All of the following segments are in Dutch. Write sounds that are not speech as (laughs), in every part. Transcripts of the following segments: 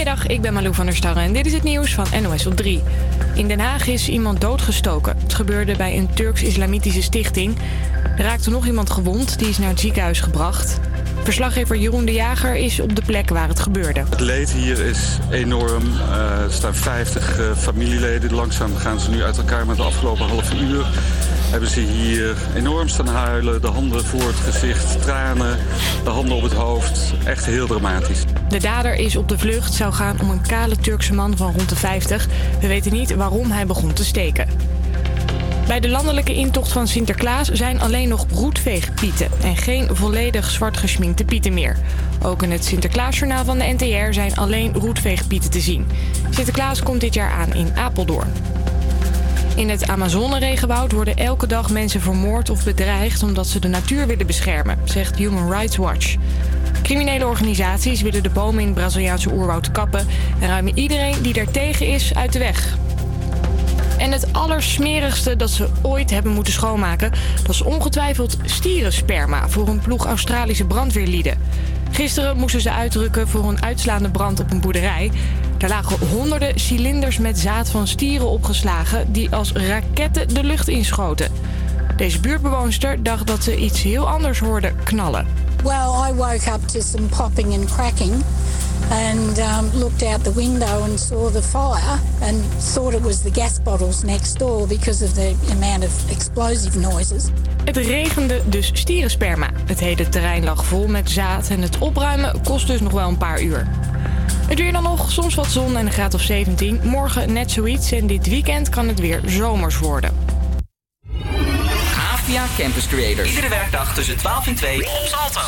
Goedemiddag, ik ben Malou van der Starre en dit is het nieuws van NOS op 3. In Den Haag is iemand doodgestoken. Het gebeurde bij een Turks-islamitische stichting. Er raakte nog iemand gewond, die is naar het ziekenhuis gebracht. Verslaggever Jeroen de Jager is op de plek waar het gebeurde. Het leed hier is enorm. Uh, er staan 50 uh, familieleden. Langzaam gaan ze nu uit elkaar met de afgelopen half uur. Hebben ze hier enorm staan huilen. De handen voor het gezicht, tranen, de handen op het hoofd. Echt heel dramatisch. De dader is op de vlucht. zou gaan om een kale Turkse man van rond de 50. We weten niet waarom hij begon te steken. Bij de landelijke intocht van Sinterklaas zijn alleen nog roetveegpieten en geen volledig zwart geschminkte pieten meer. Ook in het Sinterklaasjournaal van de NTR zijn alleen roetveegpieten te zien. Sinterklaas komt dit jaar aan in Apeldoorn. In het Amazone-regenwoud worden elke dag mensen vermoord of bedreigd omdat ze de natuur willen beschermen, zegt Human Rights Watch. Criminele organisaties willen de bomen in Braziliaanse oerwoud kappen en ruimen iedereen die daartegen is uit de weg. En het allersmerigste dat ze ooit hebben moeten schoonmaken... is ongetwijfeld stierensperma voor een ploeg Australische brandweerlieden. Gisteren moesten ze uitrukken voor een uitslaande brand op een boerderij. Daar lagen honderden cilinders met zaad van stieren opgeslagen... die als raketten de lucht inschoten. Deze buurtbewoonster dacht dat ze iets heel anders hoorde knallen. Well, I woke up to some popping and cracking and um, looked out the window and saw the fire and thought it was the gas bottles next door because of the amount of explosive noises. Het regende dus stierensperma. Het hele terrein lag vol met zaad en het opruimen kost dus nog wel een paar uur. Het weer dan nog, soms wat zon en een graad of 17. Morgen net zoiets en dit weekend kan het weer zomers worden. Avia Campus Creators. Iedere werkdag tussen 12 en 2 op Salto.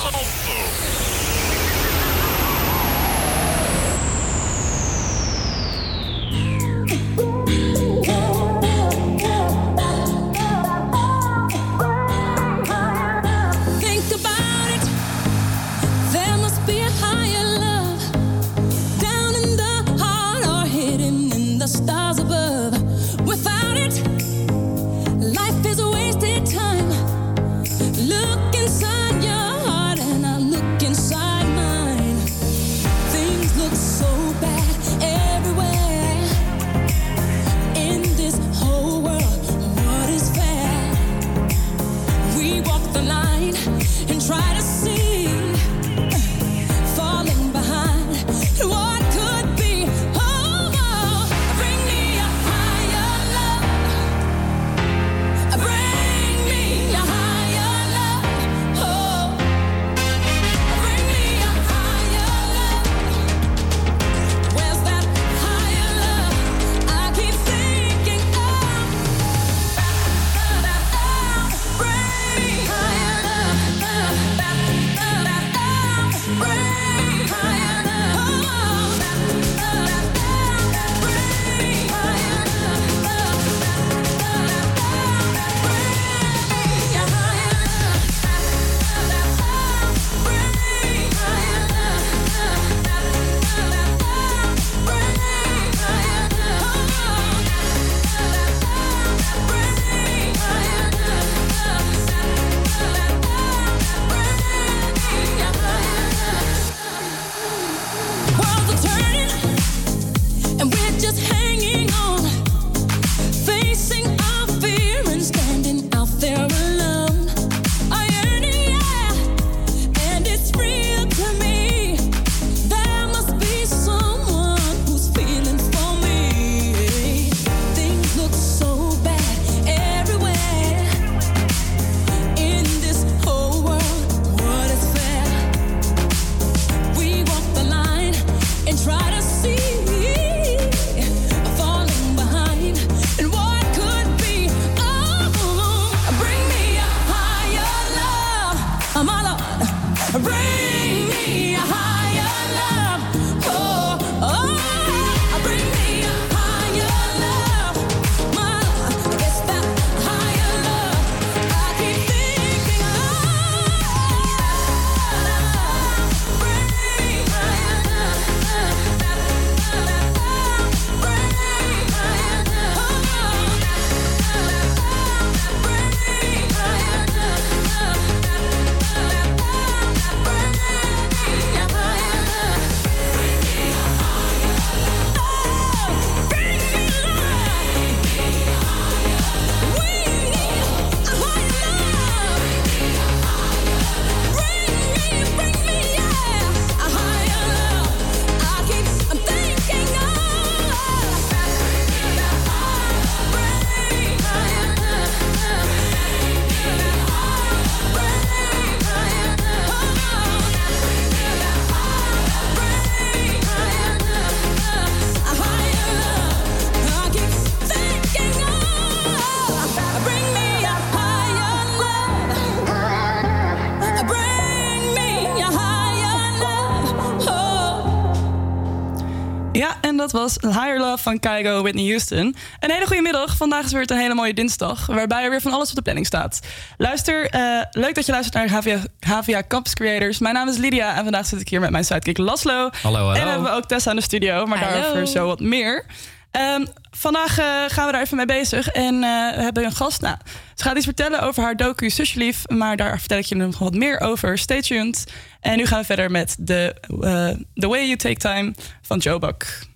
Dat was Higher Love van Kygo Whitney Houston. Een hele goede middag. Vandaag is weer een hele mooie dinsdag, waarbij er weer van alles op de planning staat. Luister, uh, leuk dat je luistert naar HVA, HVA Campus Creators. Mijn naam is Lydia en vandaag zit ik hier met mijn sidekick Laslo. Hallo, hallo. En hebben we ook Tessa in de studio, maar Hallo. daarover zo wat meer. Ehm, vandaag eh, gaan we daar even mee bezig en eh, we hebben een gast. Nou, ze gaat iets vertellen over haar docu Susjelief, maar daar vertel ik je nog wat meer over. Stay tuned. En nu gaan we verder met The, eh, The Way You Take Time van Joe Buck.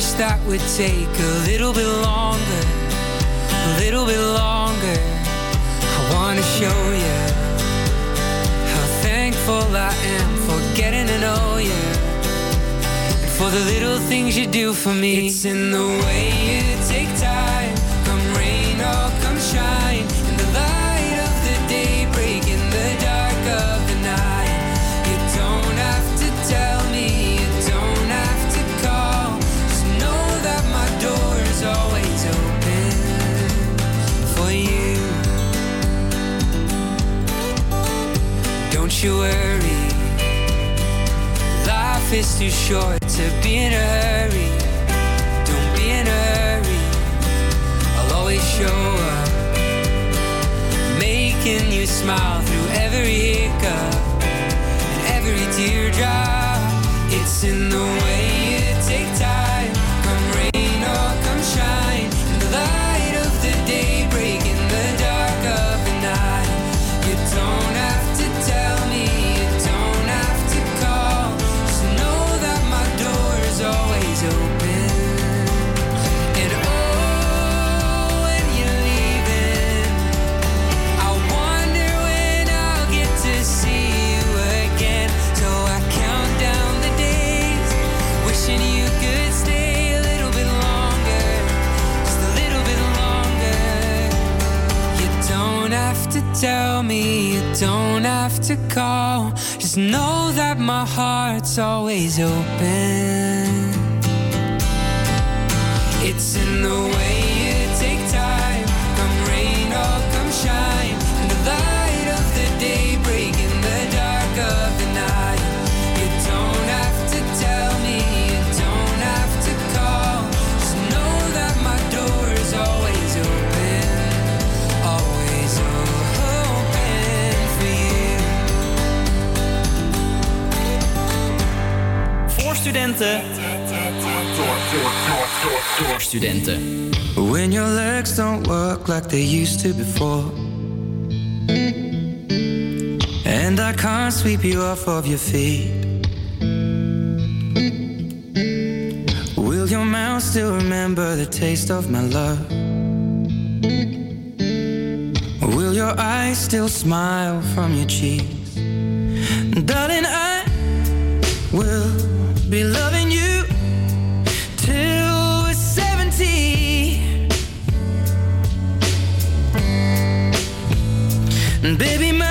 Wish that would take a little bit longer, a little bit longer. I want to show you how thankful I am for getting to know you and for the little things you do for me. It's in the way you take time, Worry, life is too short to be in a hurry. Don't be in a hurry, I'll always show up, making you smile through every hiccup and every teardrop. It's in the way tell me, you don't have to call. Just know that my heart's always open. It's in the way studenten. Door studenten. When your legs don't work like they used to before. And I can't sweep you off of your feet. Will your mouth still remember the taste of my love? Will your eyes still smile from your cheeks? Darling, I will be loving you till we're 70. And baby, my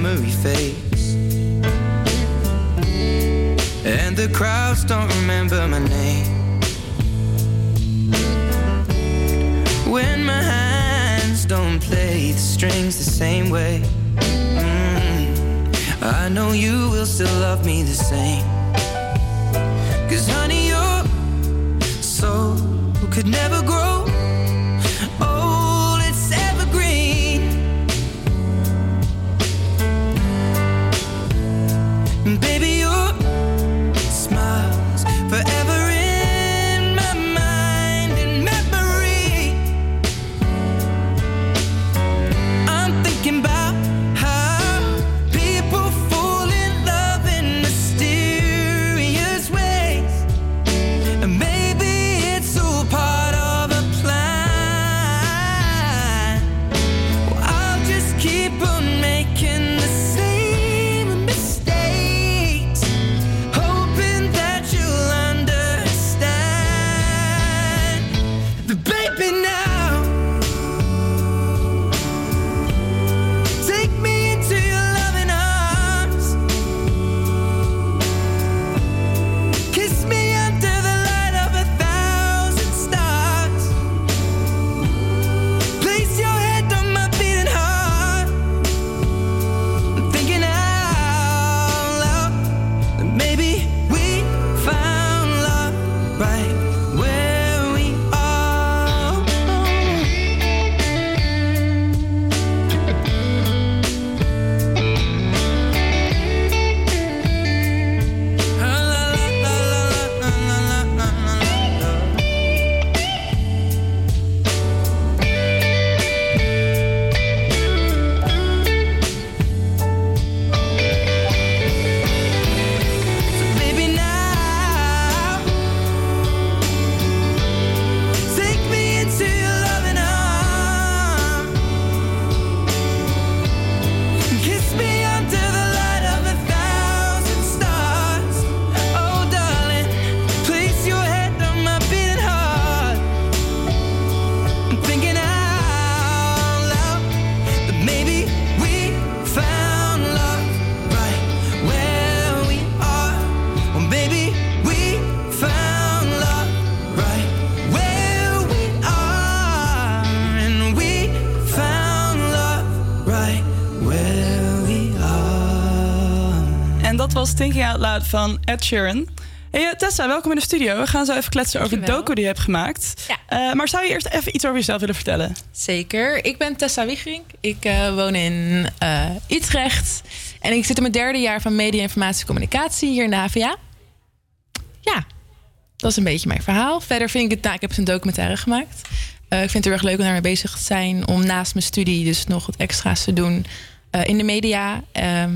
memory fades. And the crowds don't remember my name. When my hands don't play the strings the same way. Mm. I know you will still love me the same. Cause honey, your soul could never grow Thinking Out Loud van Ed Sheeran. Hey eh, Tessa, welkom in de studio. We gaan zo even kletsen over de docu die je hebt gemaakt. Ja. Eh, maar zou je eerst even iets over jezelf willen vertellen? Zeker. Ik ben Tessa Wiegerink. Ik eh, woon in Utrecht. En ik zit in mijn derde jaar van media, informatie en communicatie hier in de HVA. Ja, dat is een beetje mijn verhaal. Verder vind ik het... Nou, ik heb dus een documentaire gemaakt. Ik vind het heel erg leuk om daarmee bezig te zijn. Om naast mijn studie dus nog wat extra's te doen in de media. Ehm,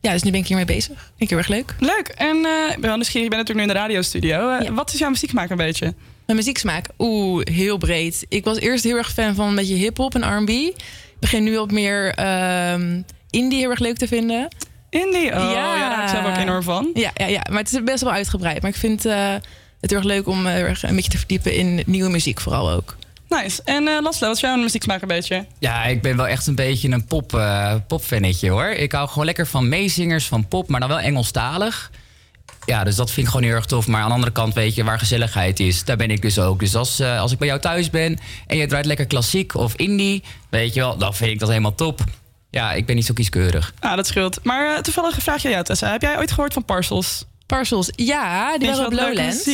ja, dus nu ben ik hiermee bezig. Vind ik heel erg leuk. Leuk. En eh, ik ben wel nieuwsgierig, je bent natuurlijk nu in de radiostudio. Eh, Ja. Wat is jouw muzieksmaak een beetje? Mijn muzieksmaak, oeh, heel breed. Ik was eerst heel erg fan van een beetje hip-hop en RB. Ik begin nu wat meer ehm, indie heel erg leuk te vinden. Indie? Oh, ja. Ja. daar hou ik zelf ook enorm van. Ja, ja, ja, maar het is best wel uitgebreid. Maar ik vind eh, het heel erg leuk om heel erg een beetje te verdiepen in nieuwe muziek, vooral ook. Nice. En eh Laszlo, wat is jouw muzieksmaak een beetje? Ja, ik ben wel echt een beetje een pop, eh popfannetje hoor. Ik hou gewoon lekker van meezingers, van pop, maar dan wel Engelstalig. Ja, dus dat vind ik gewoon heel erg tof. Maar aan de andere kant, weet je, waar gezelligheid is, daar ben ik dus ook. Dus als, eh, als ik bij jou thuis ben en je draait lekker klassiek of indie, weet je wel, dan vind ik dat helemaal top. Ja, ik ben niet zo kieskeurig. Ah, dat scheelt. Maar eh, toevallig een vraagje aan jou, Tessa. Heb jij ooit gehoord van Parcels? Parcels, ja, die je waren op Lowlands.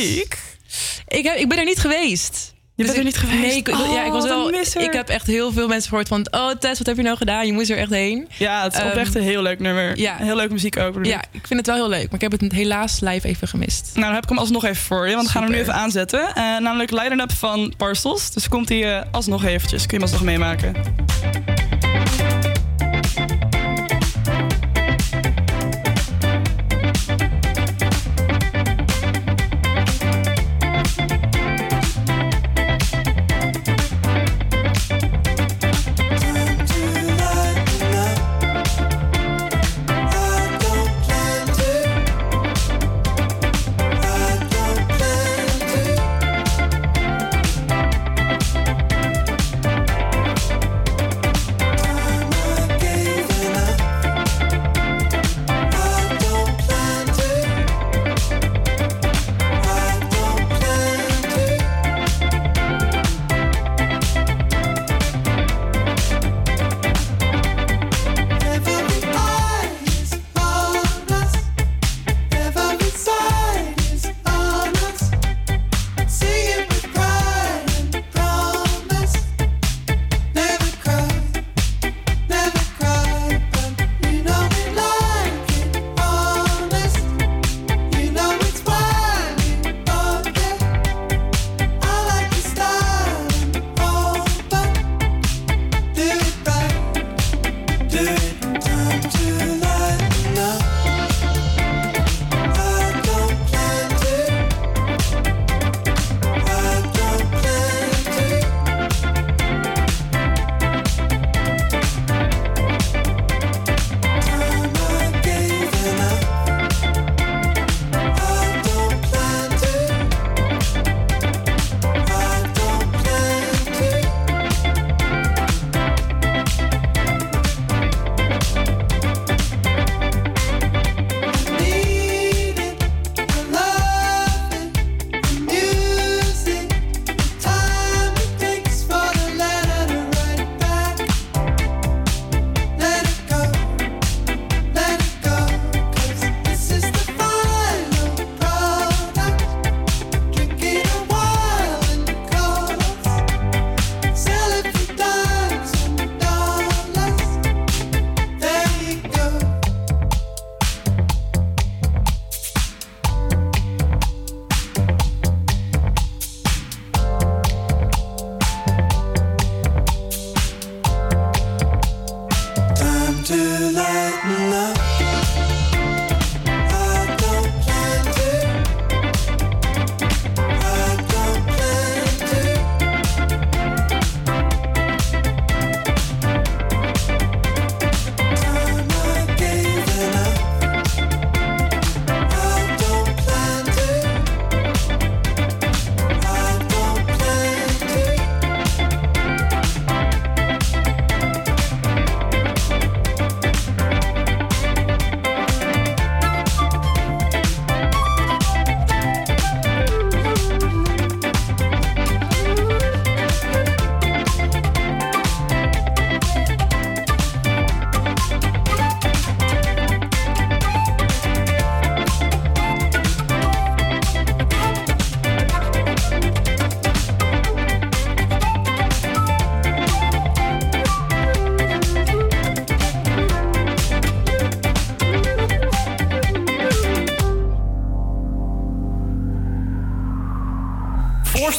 Ik, heb, ik ben er niet geweest. Je Dus bent er niet geweest? Nee, ik, Oh, ja, ik was wat een wel. Ik heb echt heel veel mensen gehoord van. Oh, Tess, wat heb je nou gedaan? Je moest er echt heen. Ja, het is Ehm, oprecht een heel leuk nummer. ja. Heel leuke muziek ook. bedoel Ja, ik. vind het wel heel leuk. Maar ik heb het helaas live even gemist. Nou, dan heb ik hem alsnog even voor je, want we gaan hem nu even aanzetten. Eh, namelijk line-up van Parcels. Dus komt hij eh, alsnog eventjes. Kun je hem alsnog meemaken.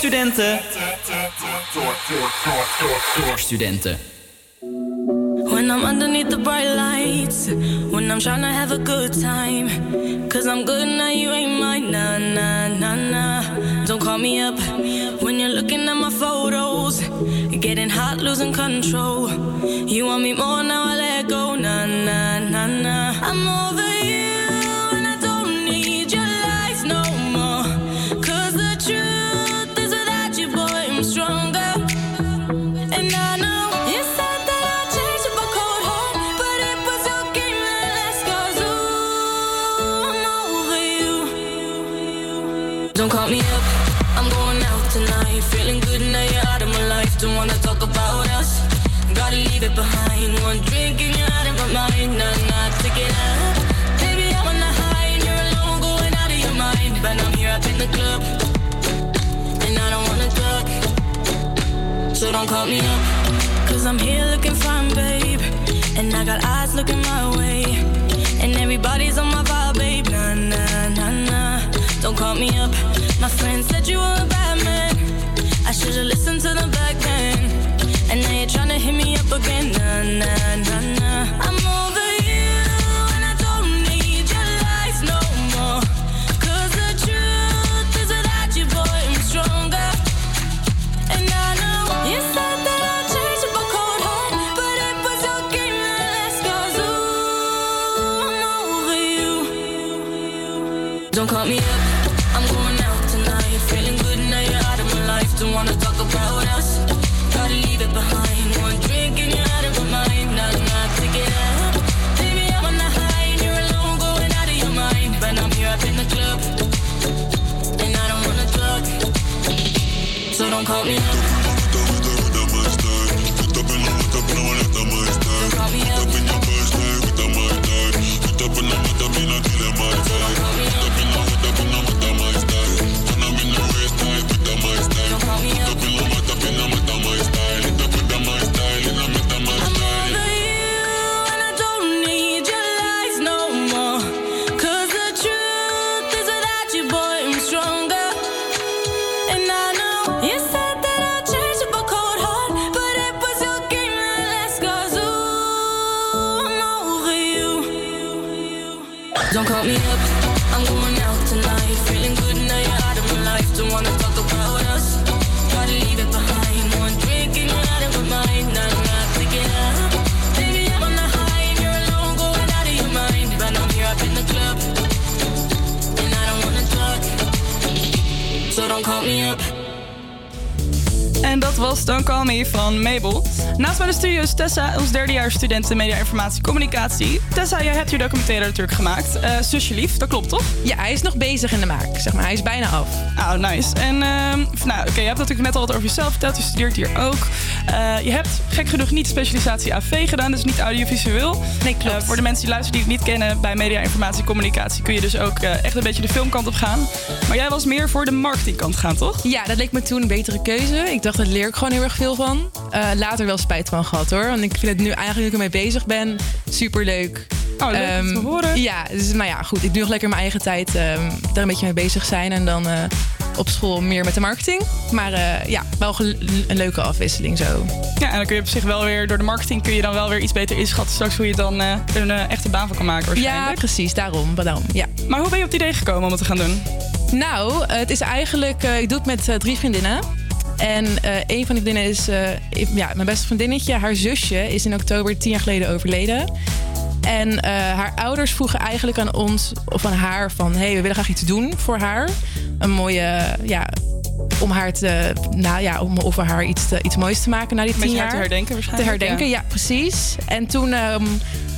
Studenten. Door studenten. When I'm underneath the bright lights, when I'm trying to have a good time. Cause I'm good now, you ain't mine. Nah, nah, nah, nah. Don't call me up when you're looking at my photos. Getting hot, losing control. You want me more now, I let go. Nah, nah, nah, nah. I'm over So don't call me up. Cause I'm here looking fine, babe. And I got eyes looking my way. And everybody's on my vibe, babe. Nah, nah, nah, nah. Don't call me up. My friend said you were a bad man. I should've listened to the back then. And now you're trying to hit me up again. Nah, nah, nah, Don't Call Me van Mabel. Naast mij de studio is Tessa, ons derdejaars student in media, informatie, communicatie. Tessa, jij hebt je documentaire natuurlijk gemaakt. Eh Zusje Lief, dat klopt toch? Ja, hij is nog bezig in de maak, zeg maar. Hij is bijna af. Oh, nice. En ehm, nou, oké, je hebt natuurlijk net al wat over jezelf verteld. Je studeert hier ook. Eh, je hebt gek genoeg niet specialisatie AV gedaan, dus niet audiovisueel. Nee, klopt. Eh, voor de mensen die luisteren die het niet kennen, bij media, informatie, communicatie kun je dus ook eh, echt een beetje de filmkant op gaan. Maar jij was meer voor de marketingkant gaan, toch? Ja, dat leek me toen een betere keuze. Ik dacht, daar leer ik gewoon heel erg veel van. Later wel spijt van gehad hoor. Want ik vind het nu eigenlijk, nu ik ermee bezig ben, superleuk. Oh, leuk om te horen. Ja, dus nou ja, goed. Ik doe nog lekker mijn eigen tijd ehm, daar een beetje mee bezig zijn. En dan op school meer met de marketing. Maar eh, ja, wel een leuke afwisseling zo. Ja, en dan kun je op zich wel weer, door de marketing kun je dan wel weer iets beter inschatten straks hoe je dan eh, een eh, echte baan van kan maken Ja, waarschijnlijk. precies. Daarom. daarom ja. Maar hoe ben je op het idee gekomen om het te gaan doen? Nou, het is eigenlijk... ik doe het met drie vriendinnen. En een van die vriendinnen is... ja, mijn beste vriendinnetje. Haar zusje is in oktober tien jaar geleden overleden. En eh, haar ouders vroegen eigenlijk aan ons... of aan haar van... hé, hey, we willen graag iets doen voor haar. Een mooie... ja, om haar te... Nou ja, om over haar iets, te- iets moois te maken na die tien jaar. haar te herdenken Te waarschijnlijk. herdenken, ja, precies. En toen ehm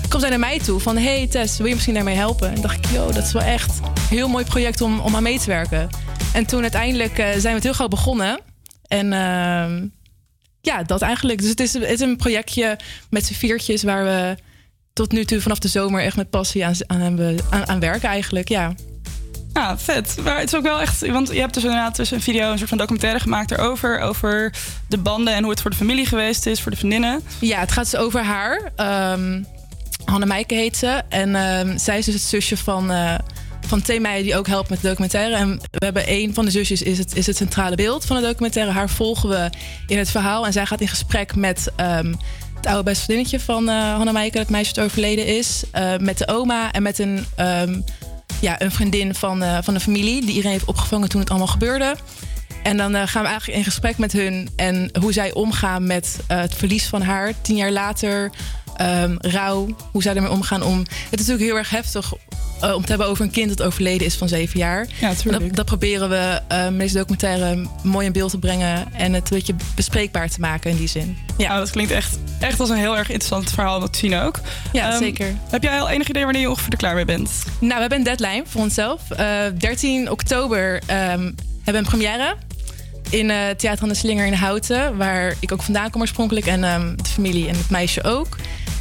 kwam zij naar mij toe van... hey Tess, wil je misschien daarmee helpen? En dacht ik, yo, dat is wel echt een heel mooi project om, om aan mee te werken. En toen uiteindelijk eh, zijn we het heel gauw begonnen. En ehm, ja, dat eigenlijk. Dus het is, het is een projectje met z'n viertjes... waar we tot nu toe vanaf de zomer echt met passie aan, aan, hebben- aan, aan werken eigenlijk, ja. Ja, vet. Maar het is ook wel echt... Want je hebt dus inderdaad dus een video, een soort van documentaire gemaakt erover. Over de banden en hoe het voor de familie geweest is, voor de vriendinnen. Ja, het gaat dus over haar. Ehm Hanne Meijke heet ze. En ehm, zij is dus het zusje van, eh, van twee meiden die ook helpen met de documentaire. En we hebben een van de zusjes, is het, is het centrale beeld van de documentaire. Haar volgen we in het verhaal. En zij gaat in gesprek met ehm, het oude beste vriendinnetje van uh, Hanna Meijker, het meisje dat overleden is. eh, met de oma en met een, ehm, ja, een vriendin van, eh, van de familie. Die iedereen heeft opgevangen toen het allemaal gebeurde. En dan gaan we eigenlijk in gesprek met hun en hoe zij omgaan met het verlies van haar tien jaar later. Ehm, rouw, hoe zij ermee omgaan. Om, het is natuurlijk heel erg heftig eh, om te hebben over een kind dat overleden is van zeven jaar. Ja, dat, dat proberen we eh, met deze documentaire mooi in beeld te brengen en het een beetje bespreekbaar te maken in die zin. Ja, dat klinkt echt, echt als een heel erg interessant verhaal om dat te zien ook. Ja, Ehm, zeker. Heb jij al enig idee wanneer je ongeveer er klaar mee bent? Nou, we hebben een deadline voor onszelf. Eh 13 oktober ehm, hebben we een première in eh Theater aan de Slinger in Houten, waar ik ook vandaan kom oorspronkelijk en ehm, de familie en het meisje ook.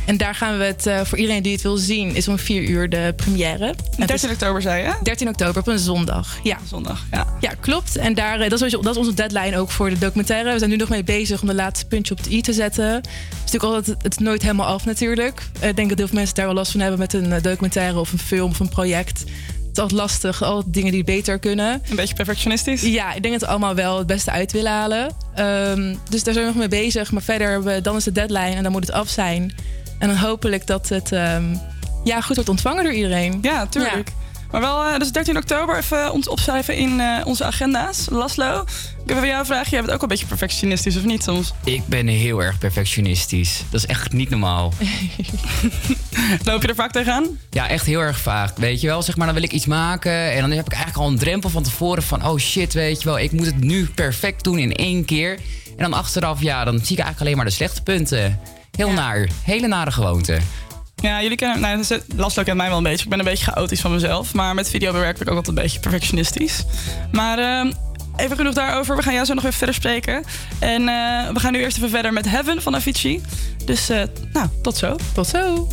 En daar gaan we het, eh, voor iedereen die het wil zien, is om 4 uur de première. En 13 oktober zei je? 13 oktober op een zondag. Ja, zondag. Ja, ja klopt. En daar, eh, dat, is, sowieso- dat is onze deadline ook voor de documentaire. We zijn nu nog mee bezig om de laatste puntje op het i te zetten. Het is natuurlijk altijd het is nooit helemaal af natuurlijk. Ik denk dat heel veel mensen daar wel last van hebben met een documentaire of een film of een project. Altijd lastig, altijd dingen die beter kunnen. Een beetje perfectionistisch? Ja, ik denk dat we allemaal wel het beste uit willen halen. Ehm, dus daar zijn we nog mee bezig. Maar verder, we- dan is de deadline en dan moet het af zijn. En dan hopelijk dat het ehm, ja, goed wordt ontvangen door iedereen. Ja, tuurlijk. Maar wel, eh, dus 13 oktober even ons opschrijven in eh, onze agenda's. Laslo, ik heb even jou vragen. Jij bent ook een beetje perfectionistisch, of niet soms? Ik ben heel erg perfectionistisch. Dat is echt niet normaal. (laughs) Loop je er vaak tegenaan? Ja, echt heel erg vaak. Weet je wel, zeg maar, dan wil ik iets maken. En dan heb ik eigenlijk al een drempel van tevoren van... oh shit, weet je wel, ik moet het nu perfect doen in één keer. En dan achteraf, ja, dan zie ik eigenlijk alleen maar de slechte punten. Heel naar. Hele nare gewoonte. Ja, jullie kennen... Nou, Laslo kent mij wel een beetje. Ik ben een beetje chaotisch van mezelf. Maar met videobewerk ben ik ook altijd een beetje perfectionistisch. Maar eh, even genoeg daarover. We gaan jou zo nog even verder spreken. En eh, we gaan nu eerst even verder met Heaven van Avicii. Dus, eh, nou, tot zo. Tot zo.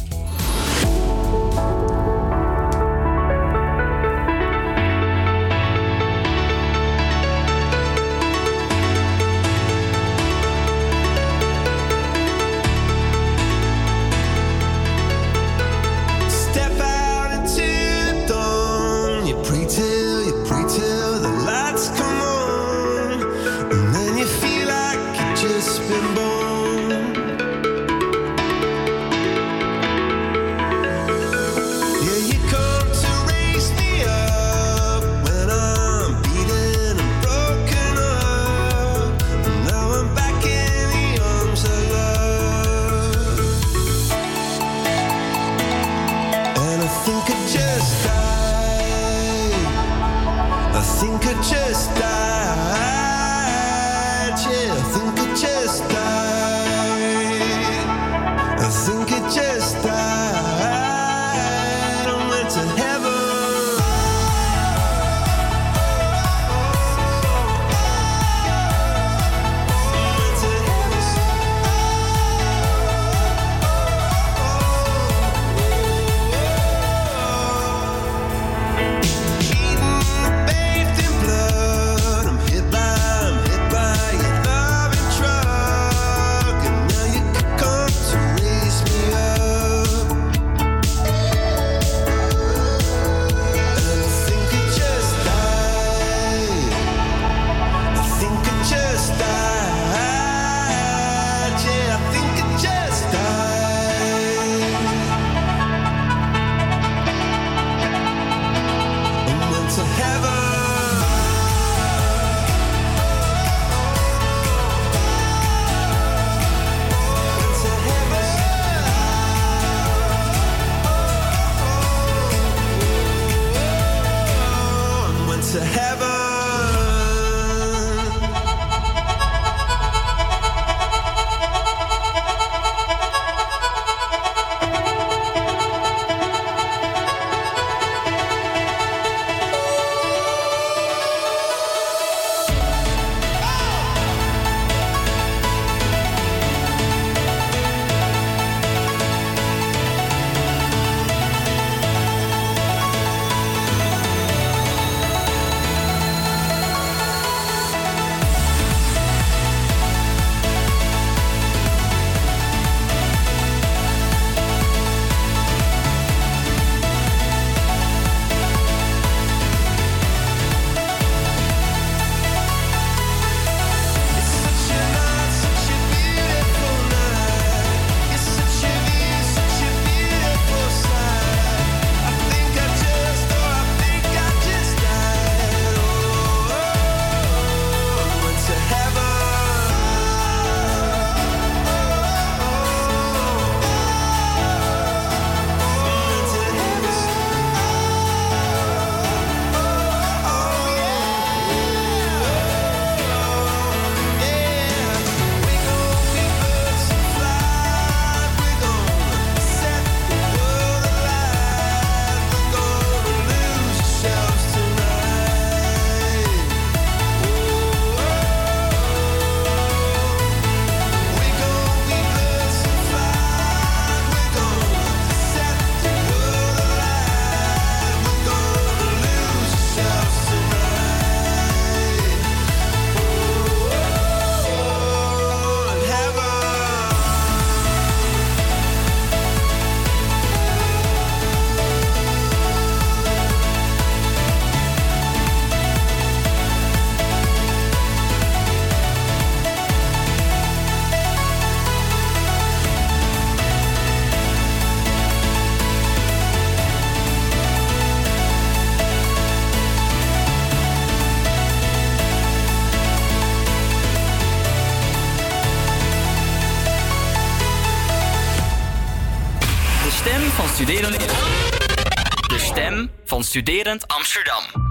Studerend Amsterdam.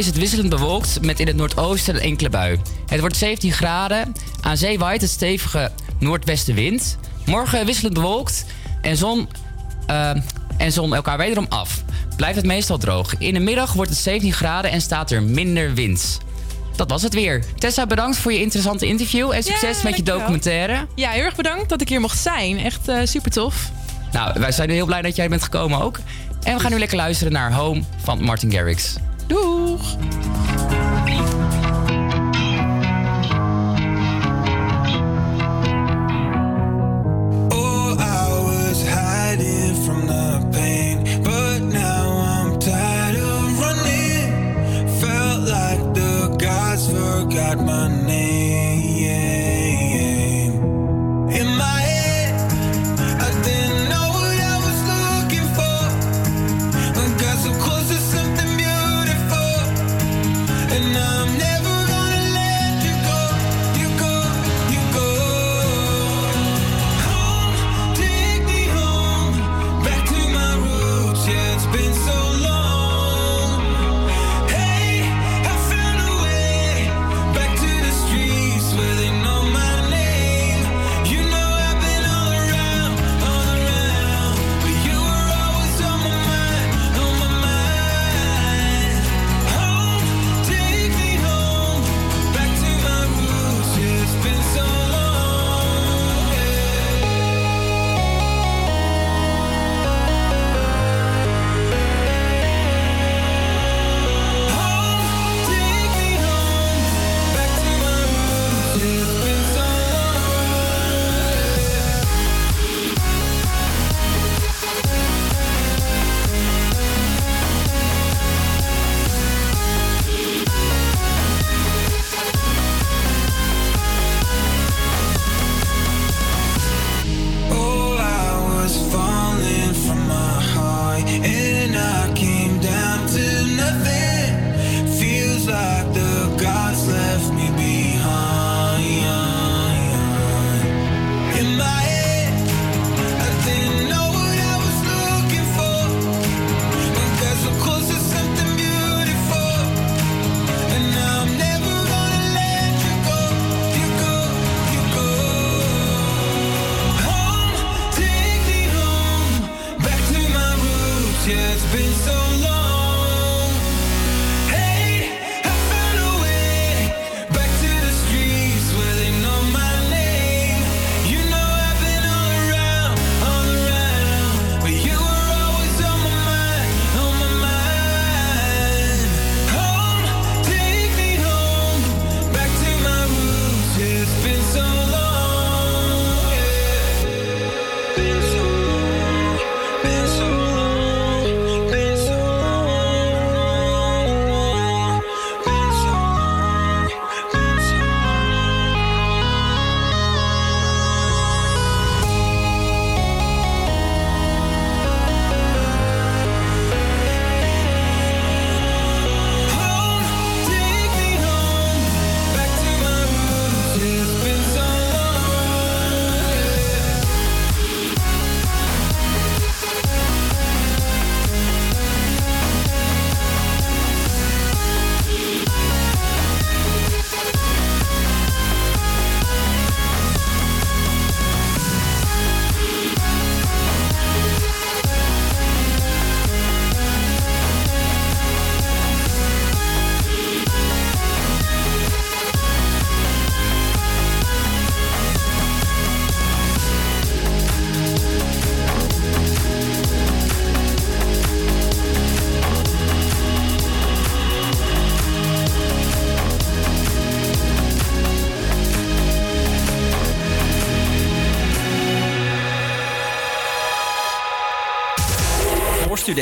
is het wisselend bewolkt met in het noordoosten een enkele bui. Het wordt 17 graden. Aan zee waait een stevige noordwestenwind. Morgen wisselend bewolkt en zon, eh, en zon elkaar wederom af. Blijft het meestal droog. In de middag wordt het 17 graden en staat er minder wind. Dat was het weer. Tessa, bedankt voor je interessante interview en succes met je documentaire. Ja, heel erg bedankt dat ik hier mocht zijn. Echt eh, uh, super tof. Nou, wij zijn heel blij dat jij bent gekomen ook. En we gaan nu lekker luisteren naar Home van Martin Garrix. Doeg!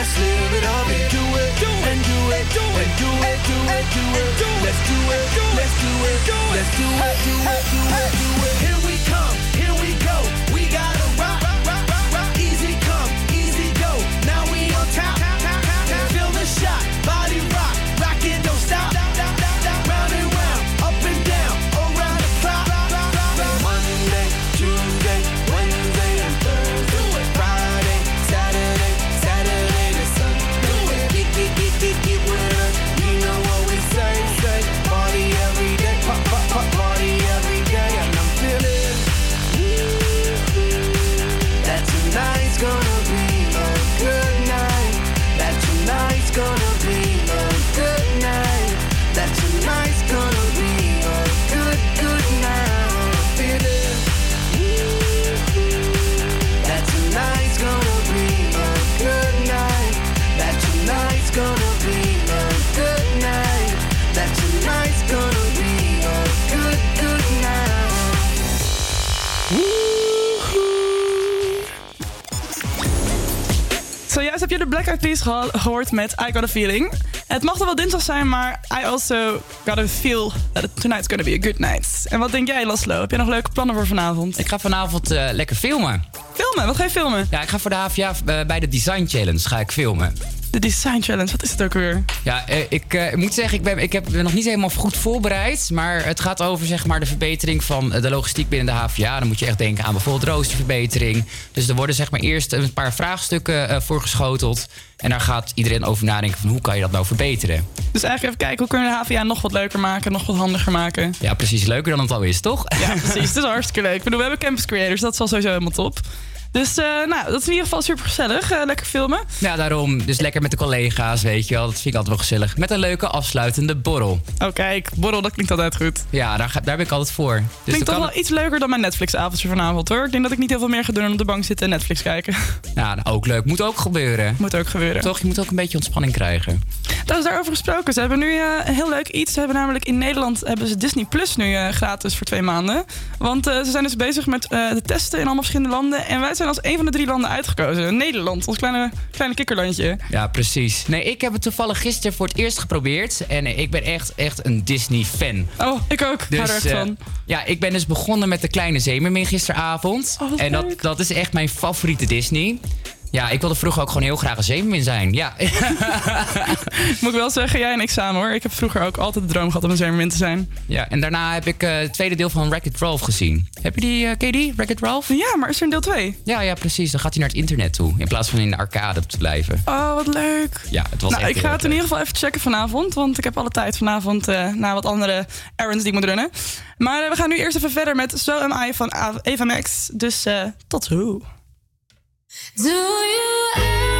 Let's live it up and do it, do it, and do it, do it, do it. De Black Eyed Peas gehoord met I Got A Feeling. Het mag er wel dinsdag zijn, maar I also got a feel that tonight's gonna be a good night. En wat denk jij, Laszlo? Heb je nog leuke plannen voor vanavond? Ik ga vanavond eh, lekker filmen. Filmen? Wat ga je filmen? Ja, ik ga voor de HVA eh, bij de Design Challenge ga ik filmen. De Design Challenge, wat is het ook weer? Ja, eh, ik eh, moet zeggen, ik ben, ik heb, ben nog niet helemaal goed voorbereid. Maar het gaat over zeg maar, de verbetering van de logistiek binnen de HVA. Dan moet je echt denken aan bijvoorbeeld roosterverbetering. Dus er worden zeg maar, eerst een paar vraagstukken eh, voorgeschoteld. En daar gaat iedereen over nadenken van hoe kan je dat nou verbeteren. Dus eigenlijk even kijken, hoe kunnen we de HVA nog wat leuker maken, nog wat handiger maken? Ja, precies. Leuker dan het al is, toch? Ja, (laughs) precies. Het is hartstikke leuk. Ik bedoel, we hebben Campus Creators, dat is al sowieso helemaal top. Dus eh, nou, dat is in ieder geval super gezellig. Eh, lekker filmen. Ja, daarom. Dus lekker met de collega's, weet je wel. Dat vind ik altijd wel gezellig. Met een leuke afsluitende borrel. Oh, kijk, borrel, dat klinkt altijd goed. Ja, daar, ga, daar ben ik altijd voor. Dus Klinkt toch wel iets leuker dan mijn Netflix-avondje vanavond, hoor. Ik denk dat ik niet heel veel meer ga doen dan op de bank zitten en Netflix kijken. (laughs) Ja, nou, ook leuk. Moet ook gebeuren. Moet ook gebeuren. Toch, je moet ook een beetje ontspanning krijgen. Dat is daarover gesproken. Ze hebben nu eh, een heel leuk iets. Ze hebben namelijk in Nederland hebben ze Disney Plus nu gratis voor twee maanden. Want ze zijn dus bezig met de testen in allemaal verschillende landen. En wij zijn als een van de drie landen uitgekozen. Nederland, ons kleine, kleine kikkerlandje. Ja, precies. Nee, ik heb het toevallig gisteren voor het eerst geprobeerd. En eh, ik ben echt, echt een Disney-fan. Oh, ik ook. Ik hou er echt eh, van. ja, ik ben dus begonnen met de kleine zeemermin gisteravond. Oh, en dat, leuk. dat is echt mijn favoriete Disney. Ja, ik wilde vroeger ook gewoon heel graag een zeemermin zijn. Ja, (laughs) Moet ik wel zeggen, jij en ik samen hoor. Ik heb vroeger ook altijd de droom gehad om een zeemermin te zijn. ja en daarna heb ik eh, het tweede deel van Wreck-It Ralph gezien. Heb je die, eh ken je die? Wreck-It Ralph? Ja, maar is er een deel 2? Ja, ja, precies. Dan gaat hij naar het internet toe. In plaats van in de arcade te blijven. Oh, wat leuk. Ja, het was nou, echt ik ga het in ieder geval even checken vanavond. Want ik heb alle tijd vanavond eh naar wat andere errands die ik moet runnen. Maar we gaan nu eerst even verder met So Am I van Eva Max. Dus tot zo. Do you ever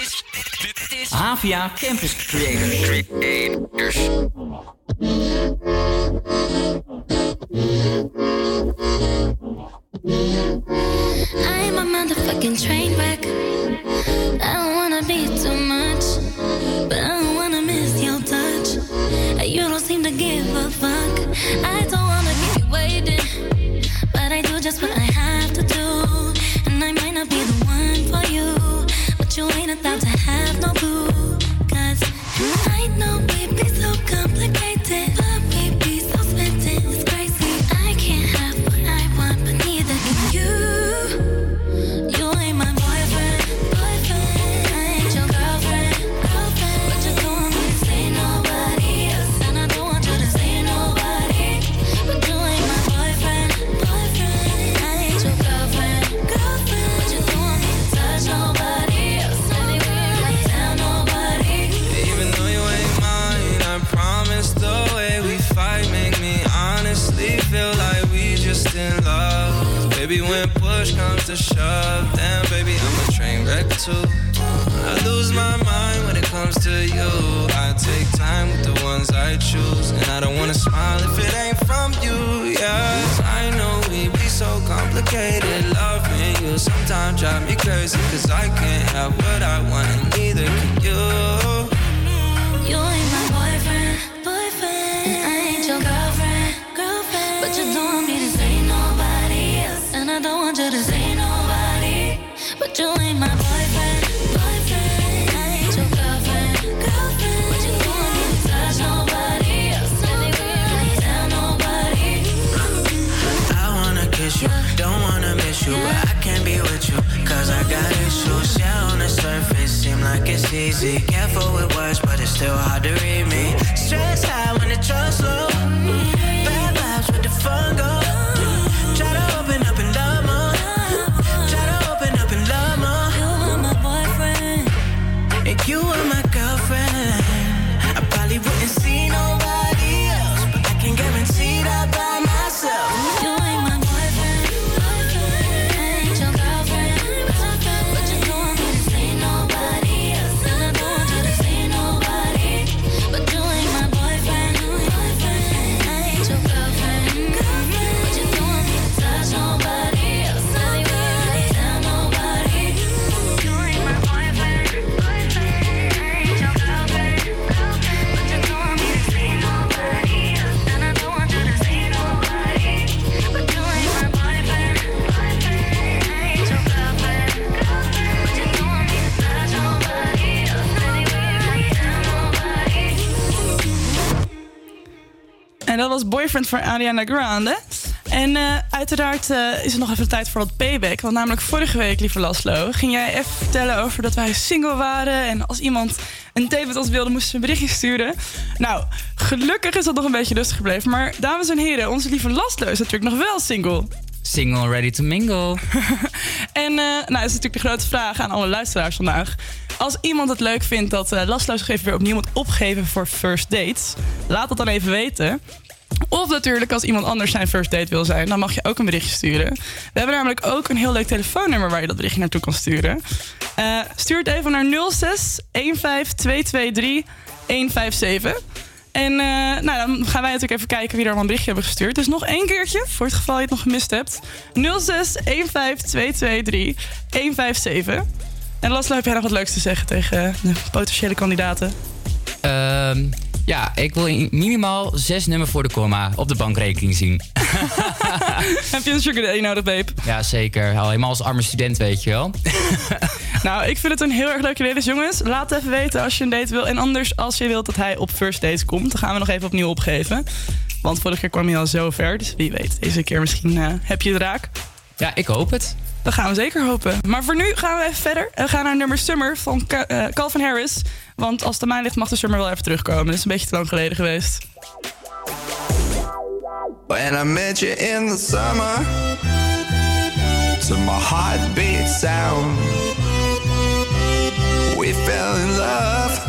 is, dit is Havia Campus Creators. Creators. I'm a motherfucking train wreck. I don't wanna be too much, but I don't wanna miss your touch. You don't seem to give a fuck. I don't wanna to shove, damn baby, I'm a train wreck too. I lose my mind when it comes to you. I take time with the ones I choose, and I don't wanna smile if it ain't from you. Yeah, I know we be so complicated. Loving you sometimes drive me crazy, cause I can't have what I want, and neither can you. You it's easy. Careful with words, but it's still hard to read me. Stress high when the trust low. Dat was Boyfriend van Ariana Grande. En eh, uiteraard eh, is het nog even tijd voor wat payback. Want namelijk vorige week, lieve Laslo, ging jij even vertellen over dat wij single waren. En als iemand een date met ons wilde, moesten ze een berichtje sturen. Nou, gelukkig is dat nog een beetje rustig gebleven. Maar dames en heren, onze lieve Laslo is natuurlijk nog wel single. Single, ready to mingle. (laughs) En eh, nou, dat is natuurlijk de grote vraag aan alle luisteraars vandaag. Als iemand het leuk vindt dat eh Laszlo zich even weer opnieuw moet opgeven voor first dates, laat dat dan even weten. Of natuurlijk, als iemand anders zijn first date wil zijn, dan mag je ook een berichtje sturen. We hebben namelijk ook een heel leuk telefoonnummer waar je dat berichtje naartoe kan sturen. Eh, stuur het even naar 06 15223 157. En eh, nou, dan gaan wij natuurlijk even kijken wie er al een berichtje hebben gestuurd. Dus nog één keertje, voor het geval je het nog gemist hebt. 06 15223 157. En Laszlo, heb jij nog wat leuks te zeggen tegen de potentiële kandidaten? Ehm, ja, ik wil in- minimaal zes nummer voor de komma op de bankrekening zien. (laughs) heb je een sugar daddy nodig, babe? Ja, zeker. Al helemaal als arme student, weet je wel. (laughs) Nou, ik vind het een heel erg leuk idee. Dus jongens, laat even weten als je een date wil. En anders, als je wilt dat hij op first dates komt, dan gaan we nog even opnieuw opgeven. Want vorige keer kwam hij al zo ver. Dus wie weet, deze keer misschien eh, heb je het raak. Ja, ik hoop het. Dat gaan we zeker hopen. Maar voor nu gaan we even verder. We gaan naar nummer Summer van eh, Calvin Harris. Want als het aan mij ligt, mag de Summer wel even terugkomen. Dat is een beetje te lang geleden geweest. When I met you in the summer, to my heartbeat sound, we fell in love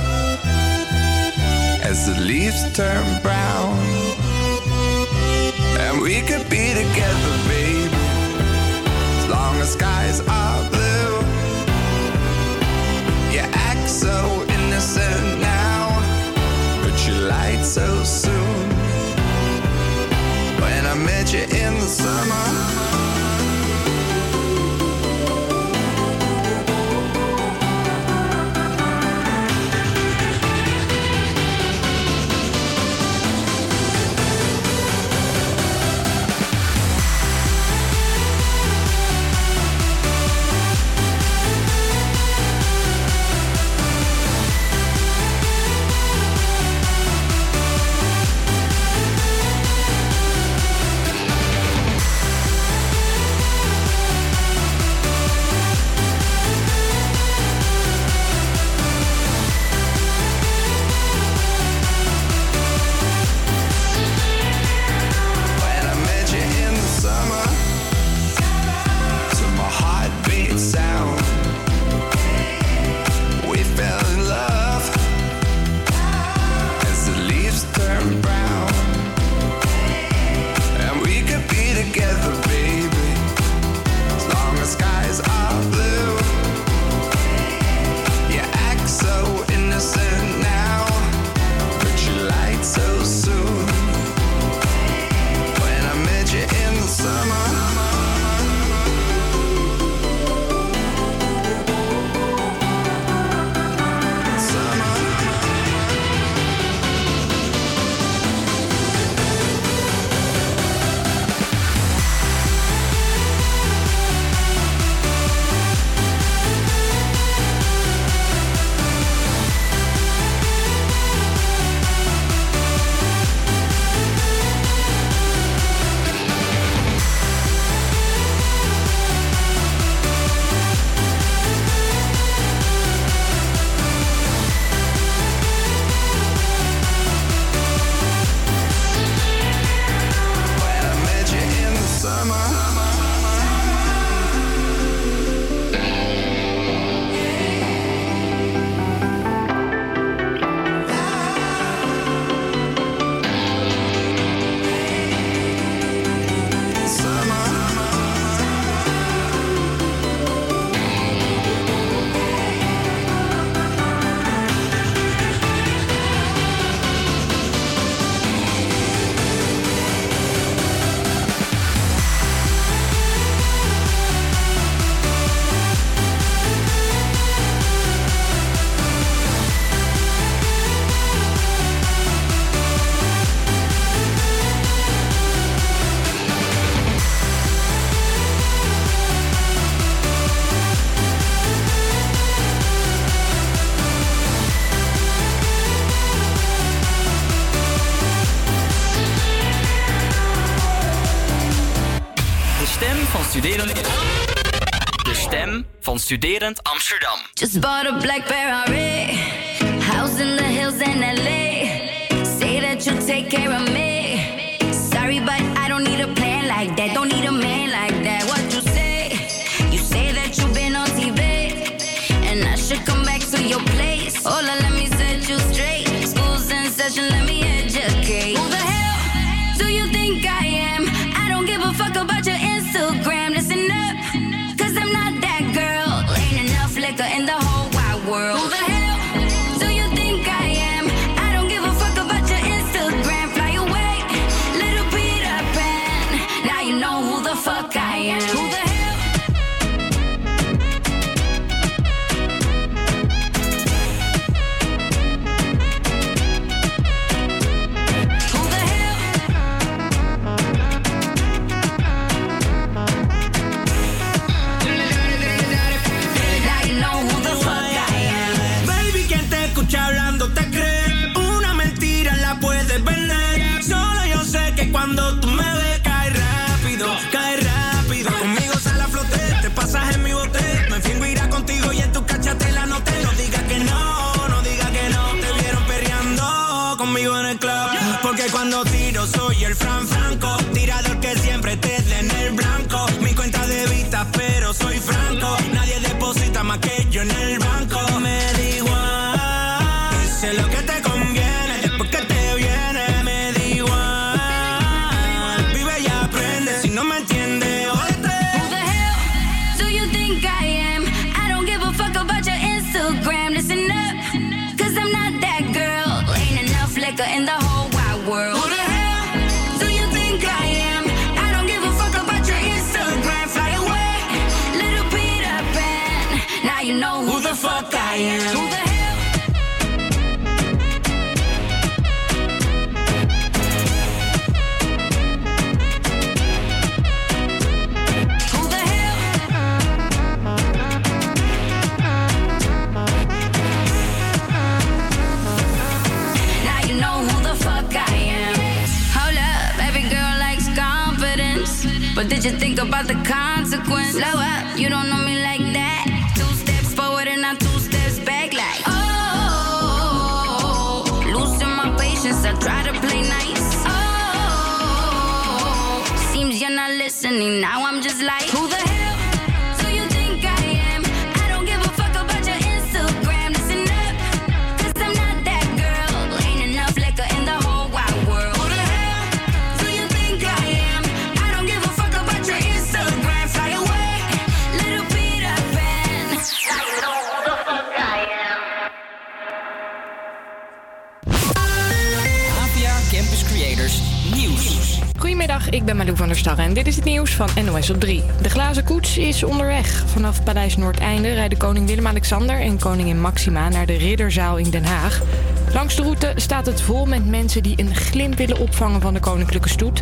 as the leaves turn brown, and we could be together, baby, as long as skies are blue. You act so innocent now, but you lied so soon. When I met you in the summer. Studerend Amsterdam. Just bought a black Ferrari. House in the hills in LA. Say that you'll take care of me. Sorry, but I don't need a plan like that. Don't need a man like that. What you say? You say that you've been on TV. And I should come back to your place. Hola, let me set you straight. School's in session, let me educate. Who the hell do you think I am? I don't give a fuck about your Instagram. You think about the consequence? Slow up, you don't know Nieuws. Goedemiddag, ik ben Malou van der Starre en dit is het nieuws van NOS op 3. De glazen koets is onderweg. Vanaf Paleis Noordeinde rijden koning Willem-Alexander en koningin Maxima naar de Ridderzaal in Den Haag. Langs de route staat het vol met mensen die een glimp willen opvangen van de koninklijke stoet.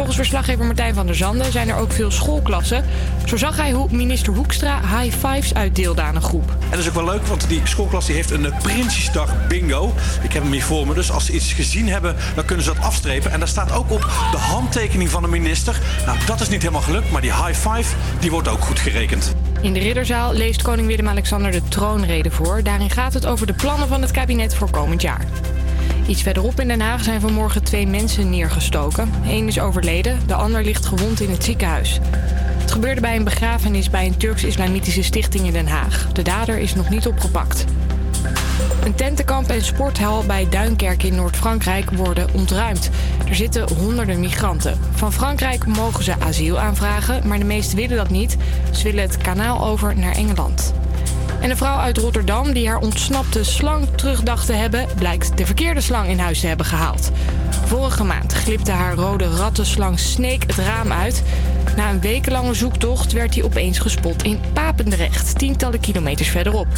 Volgens verslaggever Martijn van der Zanden zijn er ook veel schoolklassen. Zo zag hij hoe minister Hoekstra high fives uitdeelde aan een groep. En dat is ook wel leuk, want die schoolklas die heeft een eh, Prinsjesdag bingo. Ik heb hem hier voor me, dus als ze iets gezien hebben, dan kunnen ze dat afstrepen. En daar staat ook op de handtekening van de minister. Nou, dat is niet helemaal gelukt, maar die high five, die wordt ook goed gerekend. In de Ridderzaal leest koning Willem-Alexander de troonrede voor. Daarin gaat het over de plannen van het kabinet voor komend jaar. Iets verderop in Den Haag zijn vanmorgen twee mensen neergestoken. Eén is overleden, de ander ligt gewond in het ziekenhuis. Het gebeurde bij een begrafenis bij een Turks-Islamitische stichting in Den Haag. De dader is nog niet opgepakt. Een tentenkamp en sporthal bij Duinkerk in Noord-Frankrijk worden ontruimd. Er zitten honderden migranten. Van Frankrijk mogen ze asiel aanvragen, maar de meesten willen dat niet. Ze willen het kanaal over naar Engeland. En een vrouw uit Rotterdam die haar ontsnapte slang terug dacht te hebben, blijkt de verkeerde slang in huis te hebben gehaald. Vorige maand glipte haar rode rattenslang Snake het raam uit. Na een wekenlange zoektocht werd hij opeens gespot in Papendrecht, tientallen kilometers verderop.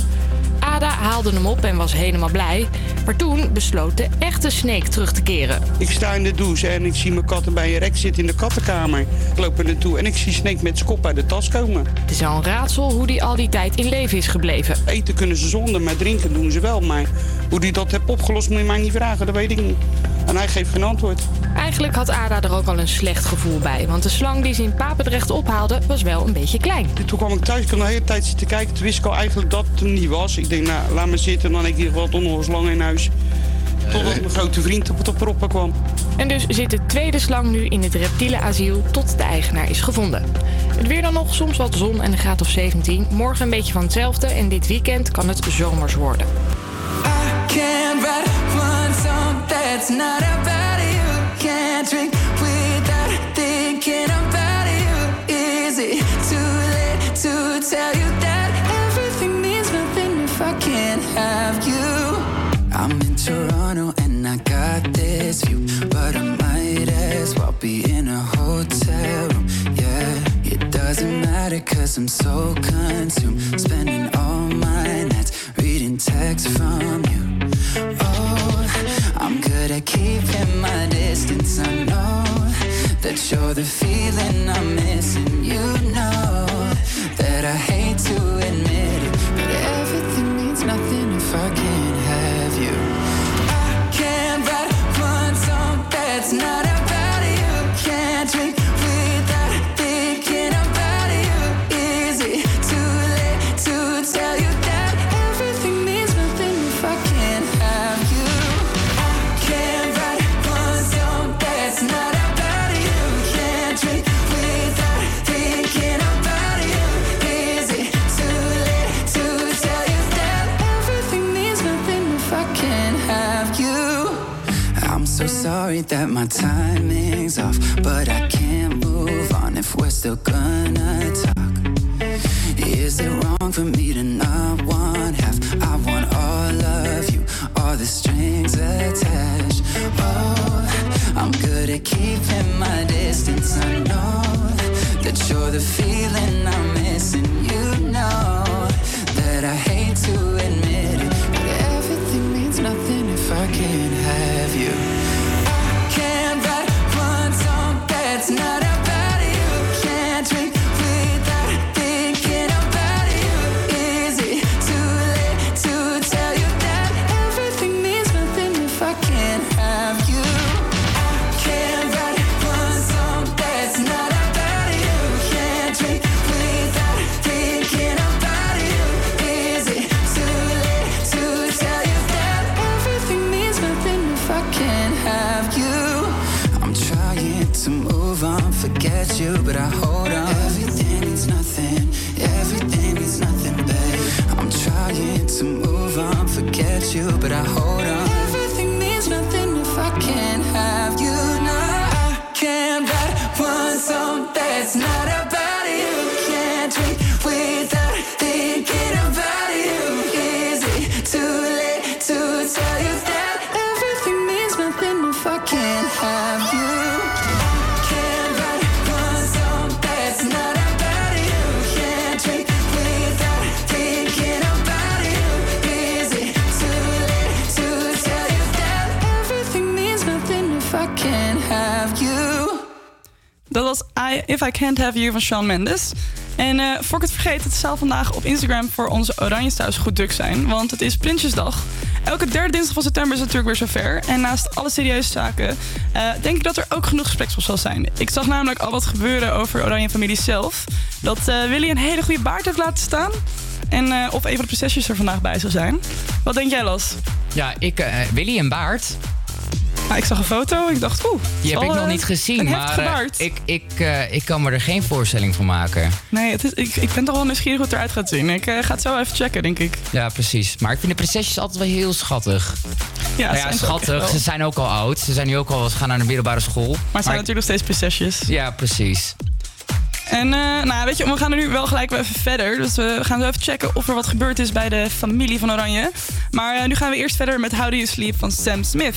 Ada haalde hem op en was helemaal blij. Maar toen besloot de echte Snake terug te keren. Ik sta in de douche en ik zie mijn katten bij een rek zitten in de kattenkamer. Ik loop er naartoe en ik zie Snake met zijn kop uit de tas komen. Het is al een raadsel hoe die al die tijd in leven is gebleven. Eten kunnen ze zonder, maar drinken doen ze wel. Maar hoe die dat heeft opgelost moet je mij niet vragen, dat weet ik niet. En hij geeft geen antwoord. Eigenlijk had Ada er ook al een slecht gevoel bij. Want de slang die ze in Papendrecht ophaalde was wel een beetje klein. Toen kwam ik thuis, ik had de hele tijd zitten kijken. Toen wist ik al eigenlijk dat het er niet was. Ik denk, nou, laat me zitten. Dan heb ik in ieder geval toch nog een slang in huis. Totdat mijn grote vriend op het proppen kwam. En dus zit de tweede slang nu in het reptielenasiel tot de eigenaar is gevonden. Het weer dan nog, soms wat zon en een graad of 17. Morgen een beetje van hetzelfde en dit weekend kan het zomers worden. That's not about you. Can't drink without thinking about you. Is it too late to tell you that everything means nothing if I can't have you? I'm in Toronto and I got this view, but I might as well be in a hotel room. Yeah, it doesn't matter cause I'm so consumed, spending all my nights reading texts from you. Oh, keeping my distance. I know that you're the feeling I'm missing. You know sorry that my timing's off, but I can't move on if we're still gonna talk. Is it wrong for me to not want half? I want all of you, all the strings attached. Oh, I'm good at keeping my distance. I know that you're the feeling I'm If I Can't Have You van Shawn Mendes. En eh voor ik het vergeet, het zal vandaag op Instagram voor onze Oranjes thuis goed druk zijn. Want het is Prinsjesdag. Elke derde dinsdag van september is het natuurlijk weer zover. En naast alle serieuze zaken eh, denk ik dat er ook genoeg gespreksstof zal zijn. Ik zag namelijk al wat gebeuren over Oranje Familie zelf. Dat eh, Willy een hele goede baard heeft laten staan. En eh, of een van de prinsesjes er vandaag bij zal zijn. Wat denk jij, Las? Ja, ik, Willy en Baart. Nou, ik zag een foto. Ik dacht, oeh. Die heb ik nog niet gezien, maar baard. ik, ik, eh, ik kan me er geen voorstelling van maken. Nee, het is, ik, ik ben toch wel nieuwsgierig hoe het eruit gaat zien. Ik eh, ga het zo even checken, denk ik. Ja, precies. Maar ik vind de prinsesjes altijd wel heel schattig. Ja, nou ja, ze schattig. Ze zijn ook al oud. Ze zijn nu ook al, ze gaan naar een middelbare school. Maar het zijn natuurlijk nog steeds prinsesjes. Ja, precies. En nou, weet je, we gaan er nu wel gelijk even verder. Dus we gaan zo even checken of er wat gebeurd is bij de familie van Oranje. Maar nu gaan we eerst verder met How Do You Sleep van Sam Smith.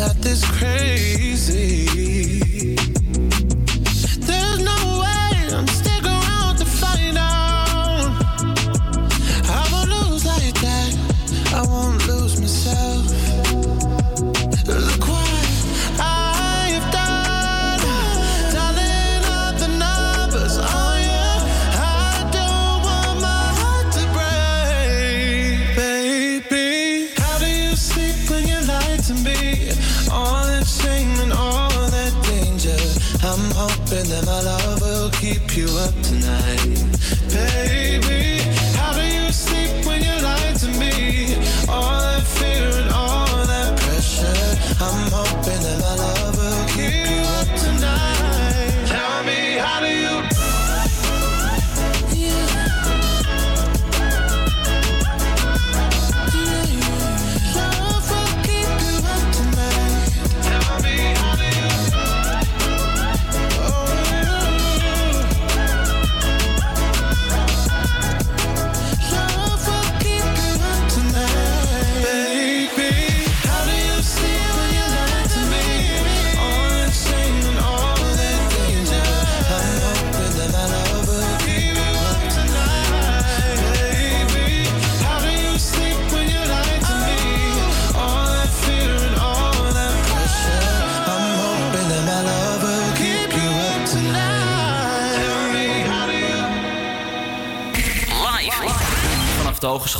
not this crazy.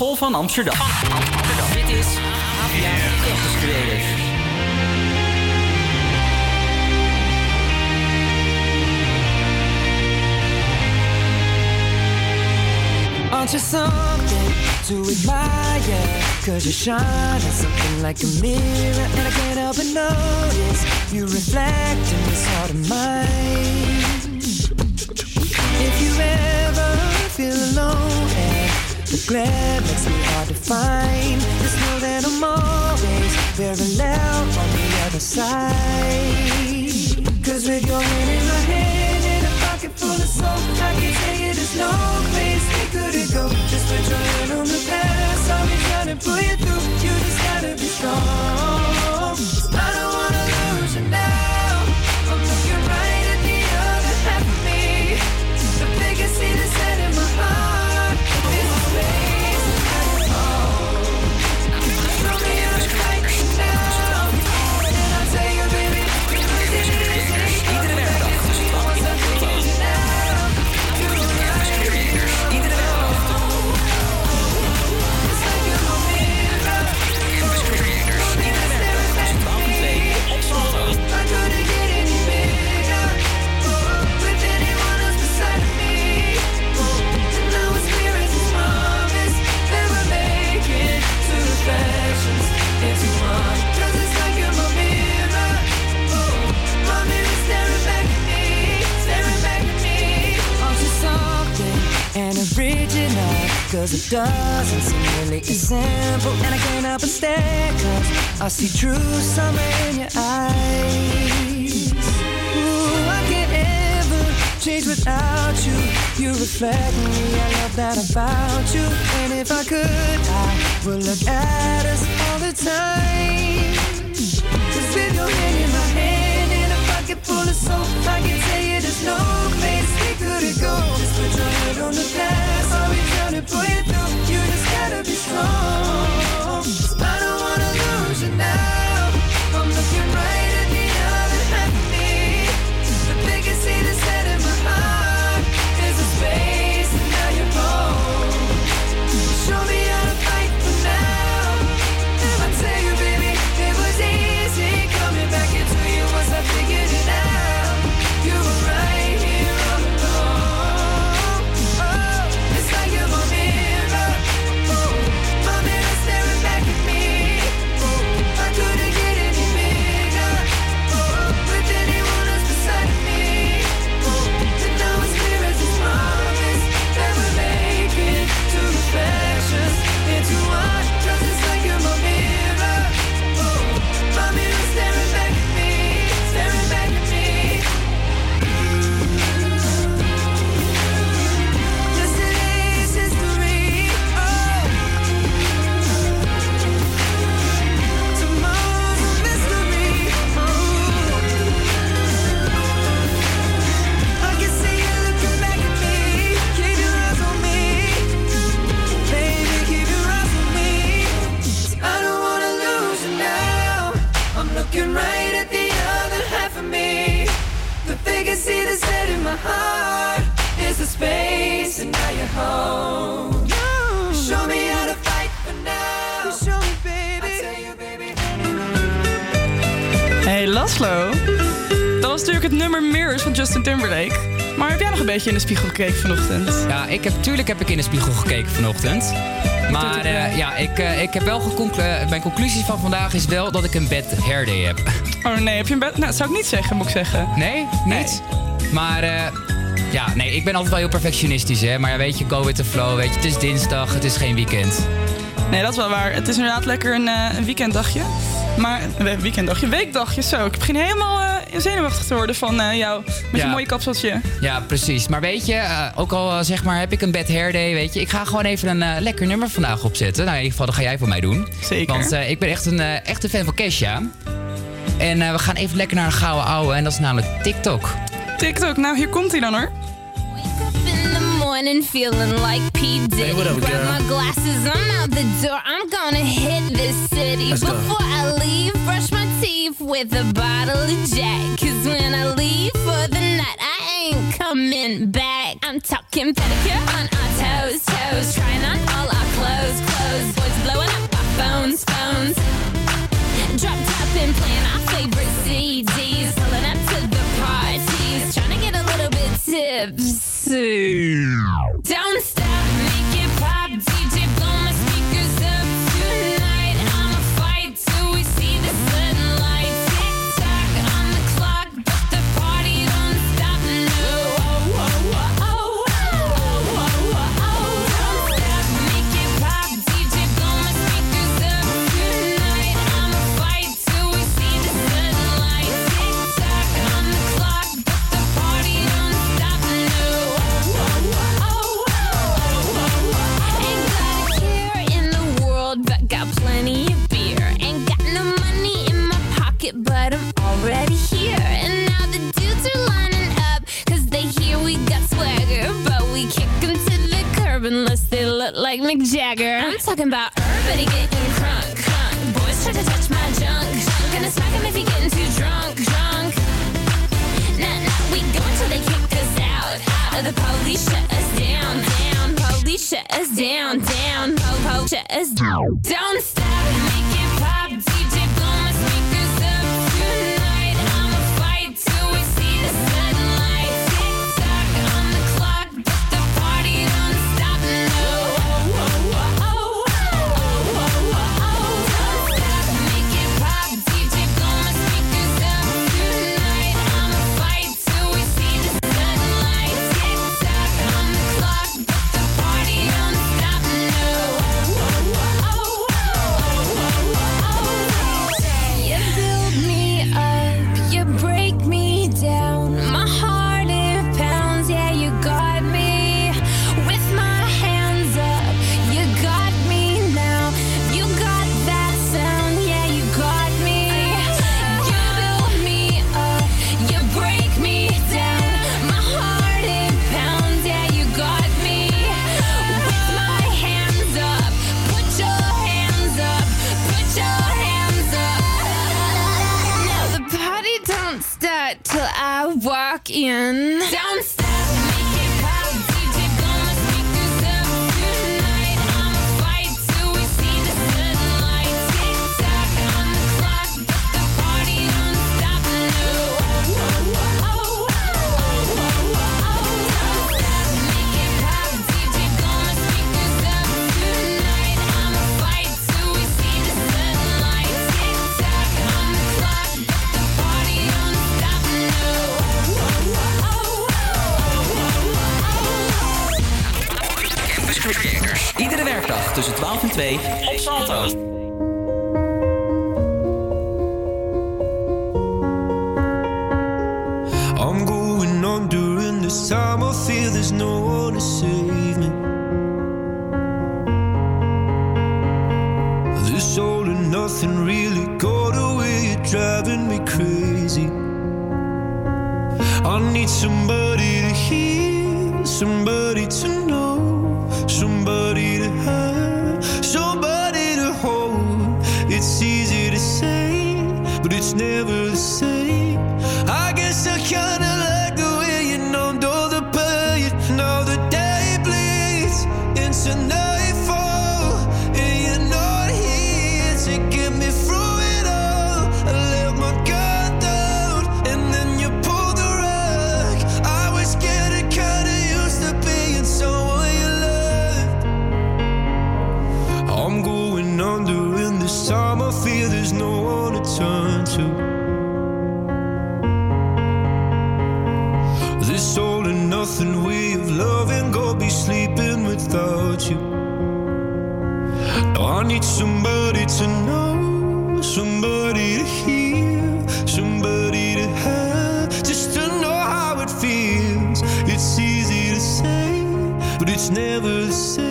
School van Amsterdam. Van Amsterdam. Dit is Avia yeah. Creators. Aren't you something to admire? Cause you shine at something like a mirror And I can't help but notice You reflect in this heart of mine If you ever feel alone The glare makes me hard to find. Just know that I'm always very loud on the other side. Cause with your hand in my hand and a pocket full of soap, I can tell you there's no place we could go. Just put your hand on the past, I'll be trying to pull you through. You just gotta be strong. Cause it doesn't seem really as simple And I can't help but stare Cause I see true summer in your eyes. Ooh, I can't ever change without you. You reflect me, I love that about you. And if I could, I would look at us all the time. Cause with your hand in my hand And a pocket full of soap. I can tell you there's no place we could go Just put your head on the past to pull you through. You just gotta be strong. Space, and now you're home. Show me how to fight for now. Show me, baby. I tell you, baby. Hey Laszlo. Dat was natuurlijk het nummer Mirrors van Justin Timberlake. Maar heb jij nog een beetje in de spiegel gekeken vanochtend? Ja, ik heb, tuurlijk heb ik in de spiegel gekeken vanochtend. Maar eh, ja, ik, eh, ik heb wel geconclu- eh, mijn conclusie van vandaag is wel dat ik een bad hair day heb. Oh nee, heb je een bed? Nou, dat zou ik niet zeggen, moet ik zeggen. Nee? Niet? Maar eh, ja, nee, ik ben altijd wel heel perfectionistisch, hè. Maar ja, weet je, go with the flow, weet je. Het is dinsdag, het is geen weekend. Nee, dat is wel waar. Het is inderdaad lekker een, eh, een weekenddagje. Maar een weekenddagje, weekdagje, zo. Ik begin helemaal eh, zenuwachtig te worden van eh, jou met je mooie kapseltje. Ja, precies. Maar weet je, ook al zeg maar heb ik een bad hair day, weet je. Ik ga gewoon even een lekker nummer vandaag opzetten. Nou, in ieder geval, dat ga jij voor mij doen. Zeker. Want ik ben echt een echte fan van Kesha. En we gaan even lekker naar een gouden ouwe. En dat is namelijk TikTok. TikTok, nou hier komt hij dan hoor. Morning feeling like P. Diddy. Hey, what up, Grab girl? my glasses, I'm out the door. I'm gonna hit this city. Let's go. I leave, brush my teeth with a bottle of Jack. Cause when I leave for the night, I ain't coming back. I'm talking pedicure on our toes, toes. Trying on all our clothes, clothes. Boys blowing up our phones, phones. Drop top and playing our favorite CDs. Pulling up to the parties. Trying to get a little bit tipsy. Don't stop, talking about and nothing way of loving, go be sleeping without you. I need somebody to know, somebody to hear, somebody to have, just to know how it feels. It's easy to say, but it's never the same.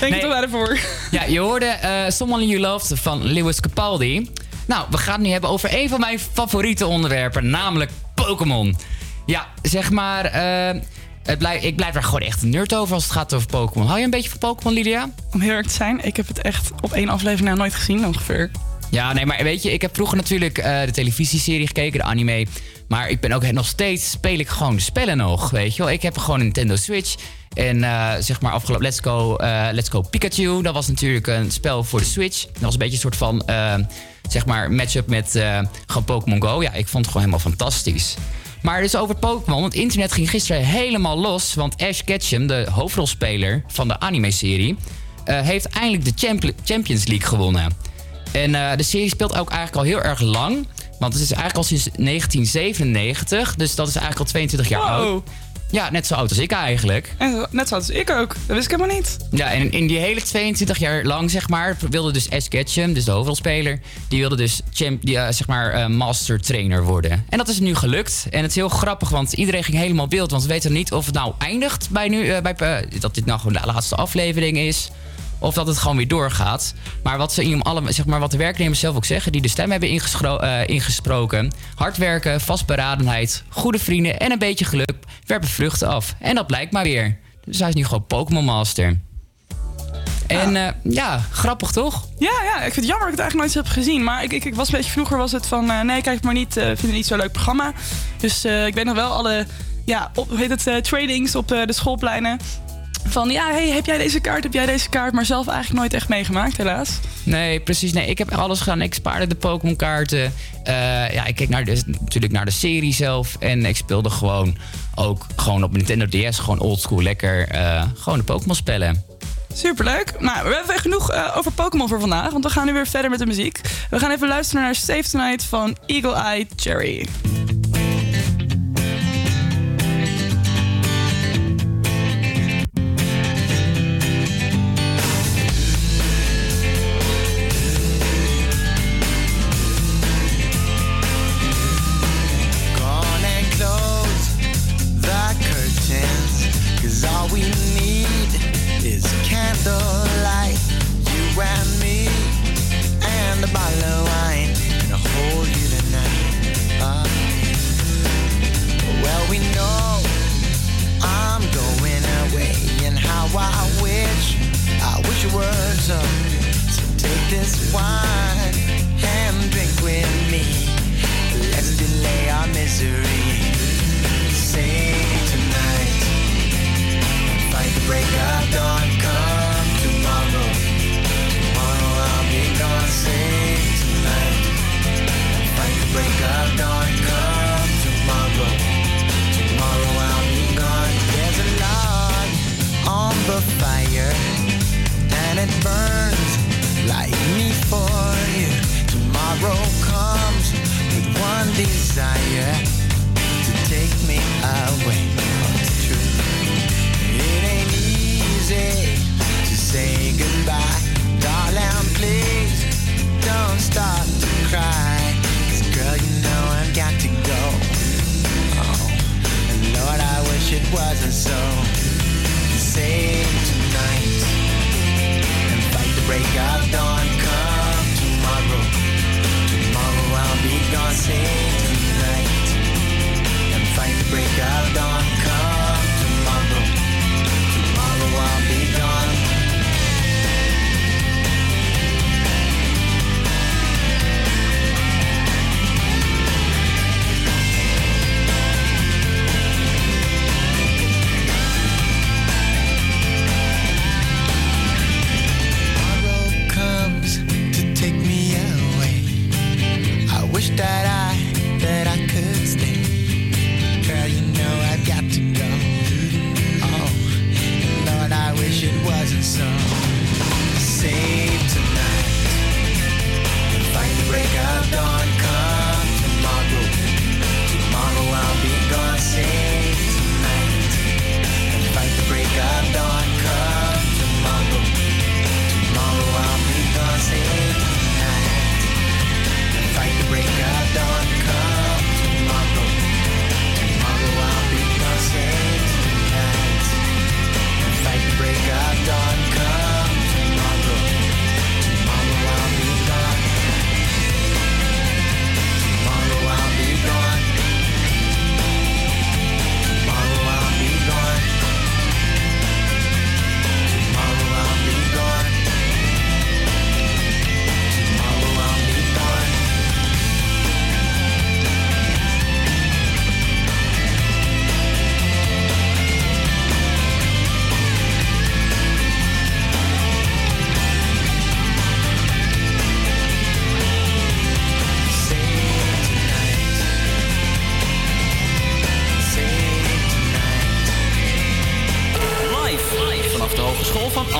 Denk Nee. er maar voor. Ja, je hoorde eh, Someone You Loved van Lewis Capaldi. Nou, we gaan het nu hebben over een van mijn favoriete onderwerpen, namelijk Pokémon. Ja, zeg maar, eh, het blijf, ik blijf er gewoon echt nerd over als het gaat over Pokémon. Hou je een beetje van Pokémon, Lydia? Om heel erg te zijn, ik heb het echt op één aflevering nou nooit gezien ongeveer. Ja, nee, maar weet je, ik heb vroeger natuurlijk eh, de televisieserie gekeken, de anime. Maar ik ben ook nog steeds, speel ik gewoon spellen nog, weet je wel. Ik heb gewoon een Nintendo Switch. En eh, zeg maar afgelopen Let's Go, eh, Let's Go Pikachu. Dat was natuurlijk een spel voor de Switch. Dat was een beetje een soort van, eh, zeg maar, match-up met gewoon Pokémon Go. Ja, ik vond het gewoon helemaal fantastisch. Maar dus over Pokémon, want het internet ging gisteren helemaal los. Want Ash Ketchum, de hoofdrolspeler van de anime-serie... heeft eindelijk de Champi- Champions League gewonnen. En de serie speelt ook eigenlijk al heel erg lang. Want het is eigenlijk al sinds 1997. Dus dat is eigenlijk al 22 jaar Wow. oud. Ja, net zo oud als ik eigenlijk. En net zoals ik ook. Dat wist ik helemaal niet. Ja, en in die hele 22 jaar lang, zeg maar, wilde dus Ash Ketchum, dus de hoofdrolspeler, die wilde dus champ, die, eh, zeg maar, eh, master trainer worden. En dat is nu gelukt. En het is heel grappig, want iedereen ging helemaal beeld. Want we weten niet of het nou eindigt bij nu, eh, bij, dat dit nou gewoon de laatste aflevering is. Of dat het gewoon weer doorgaat. Maar wat, ze in alle, zeg maar, wat de werknemers zelf ook zeggen, die de stem hebben eh, ingesproken. Hard werken, vastberadenheid, goede vrienden en een beetje geluk werpen vruchten af. En dat blijkt maar weer. Dus hij is nu gewoon Pokémon Master. En ja. ja, grappig toch? Ja, ja, ik vind het jammer dat ik het eigenlijk nooit heb gezien. Maar ik, ik, ik was een beetje vroeger was het van... eh, nee, kijk maar niet. eh, Ik vind het niet zo'n leuk programma. Dus eh, ik weet nog wel alle... Ja, op, hoe heet het, eh, tradings op eh, de schoolpleinen. Van ja, hey, heb jij deze kaart, heb jij deze kaart? Maar zelf eigenlijk nooit echt meegemaakt, helaas. Nee, precies. Nee, ik heb alles gedaan. Ik spaarde de Pokémon kaarten. Eh, ja, ik keek naar de, natuurlijk naar de serie zelf. En ik speelde gewoon ook gewoon op Nintendo DS. Gewoon oldschool lekker. eh, gewoon de Pokémon spellen. Superleuk. Nou, we hebben genoeg eh, over Pokémon voor vandaag. Want we gaan nu weer verder met de muziek. We gaan even luisteren naar Save Tonight van Eagle Eye Cherry.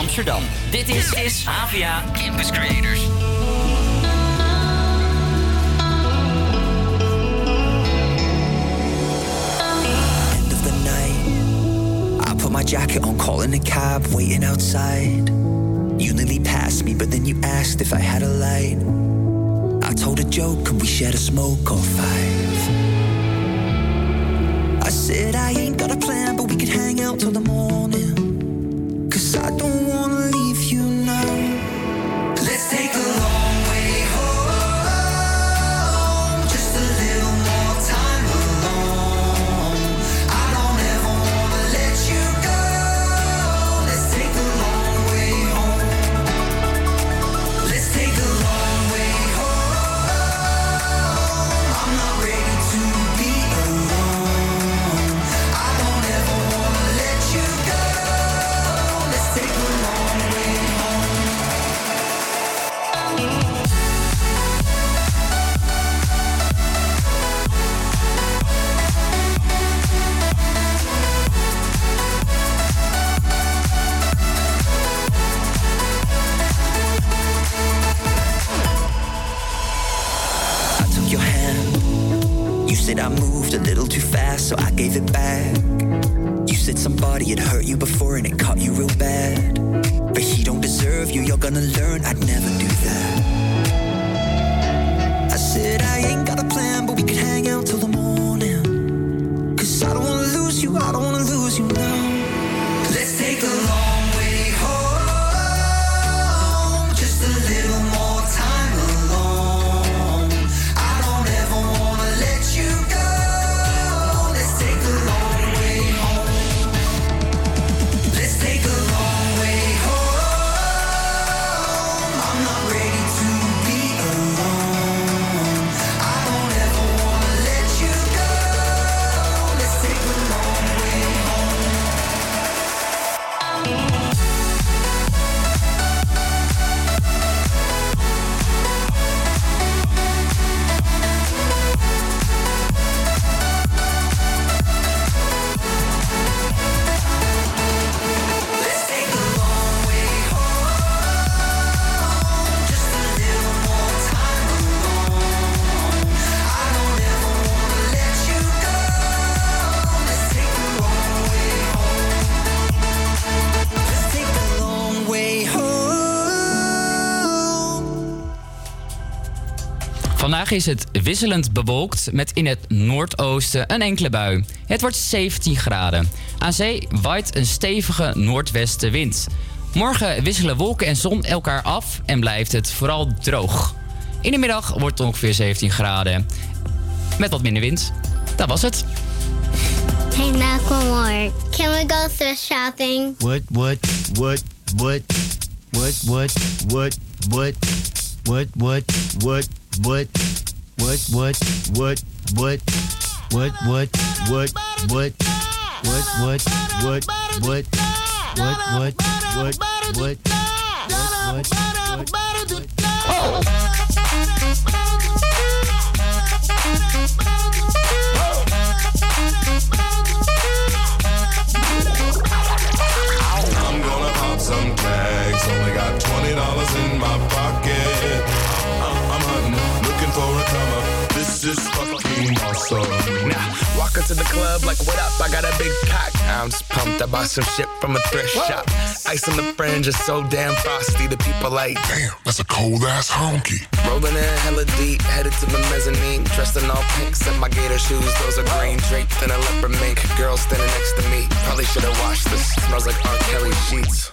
Amsterdam. Dit is, is AVA Campus Creators. End of the night. I put my jacket on, calling a cab, waiting outside. You nearly passed me, but then you asked if I had a light. I told a joke and we shared a smoke or five. I said I ain't got a plan, but we could hang out till the morning. I don't wanna leave you Vandaag is het wisselend bewolkt met in het noordoosten een enkele bui. Het wordt 17 graden. Aan zee waait een stevige noordwestenwind. Morgen wisselen wolken en zon elkaar af en blijft het vooral droog. In de middag wordt het ongeveer 17 graden. Met wat minder wind. Dat was het. Hey, Macklemore, can we go thrift shopping? What, what, what, what, what, what, what, what, what, what, what, what, what, what, what, what, what, what, what, what, what, what, what, what, what, what, what, what, what, what, I'm pumped. I bought some shit from a thrift shop. Ice on the fringe is so damn frosty. The people like, damn, that's a cold ass honky. Rolling in hella deep, headed to the mezzanine. Dressed in all pink, set my gator shoes. Those are green, draped in a leopard mink. Girl standing next to me. Probably should have washed this. Smells like R. Kelly sheets.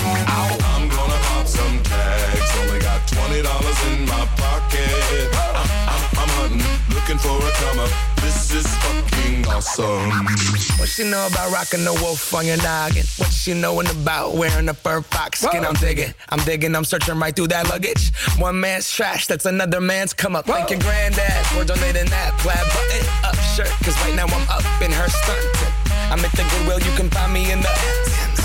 I'm gonna pop some tags. Only got twenty dollars in my pocket. I'm, I'm, I'm hunting, looking for a come up. This is fucking awesome. What she know about rocking the wolf on your noggin? What she knowin' about wearing a fur fox skin? I'm digging, I'm digging, I'm searching right through that luggage. One man's trash, that's another man's come up. Thank your granddad for donating that plaid button up shirt. Cause right now I'm up in her skirt. I'm at the Goodwill, you can find me in the.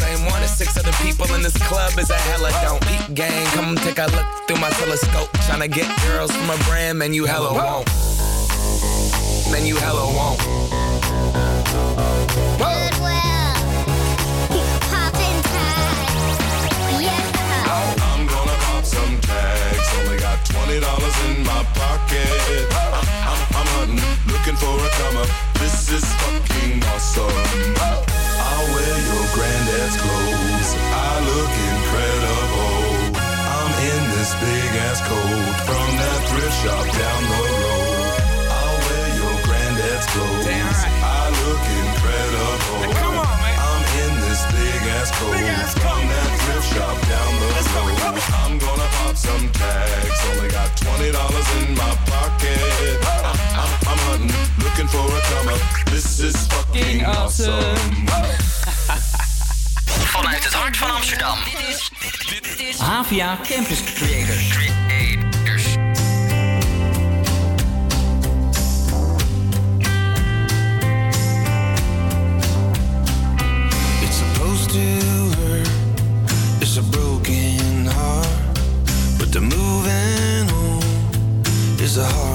same one as six other people in this club is a hella don't. Eat gang, come take a look through my telescope. Tryna get girls from a brand, man, you hella won't. Man, you hella won't. I'm gonna pop some tags. Only got twenty dollars in my pocket. Hunting, looking for a come up. This is fucking awesome. I'll wear your granddad's clothes. I look incredible. I'm in this big ass coat from that thrift shop down the road. I'll wear your granddad's clothes. I look incredible. Come on, man. I'm in this big ass coat from that thrift shop down the road. I'm gonna pop some tags. Only got twenty dollars in my pocket. Looking for a come up. This is fucking awesome. Vanuit het hart van Amsterdam. Dit is Havia Campus Creators. Creators. It's supposed to hurt. It's a broken heart. But the moving on is the hardest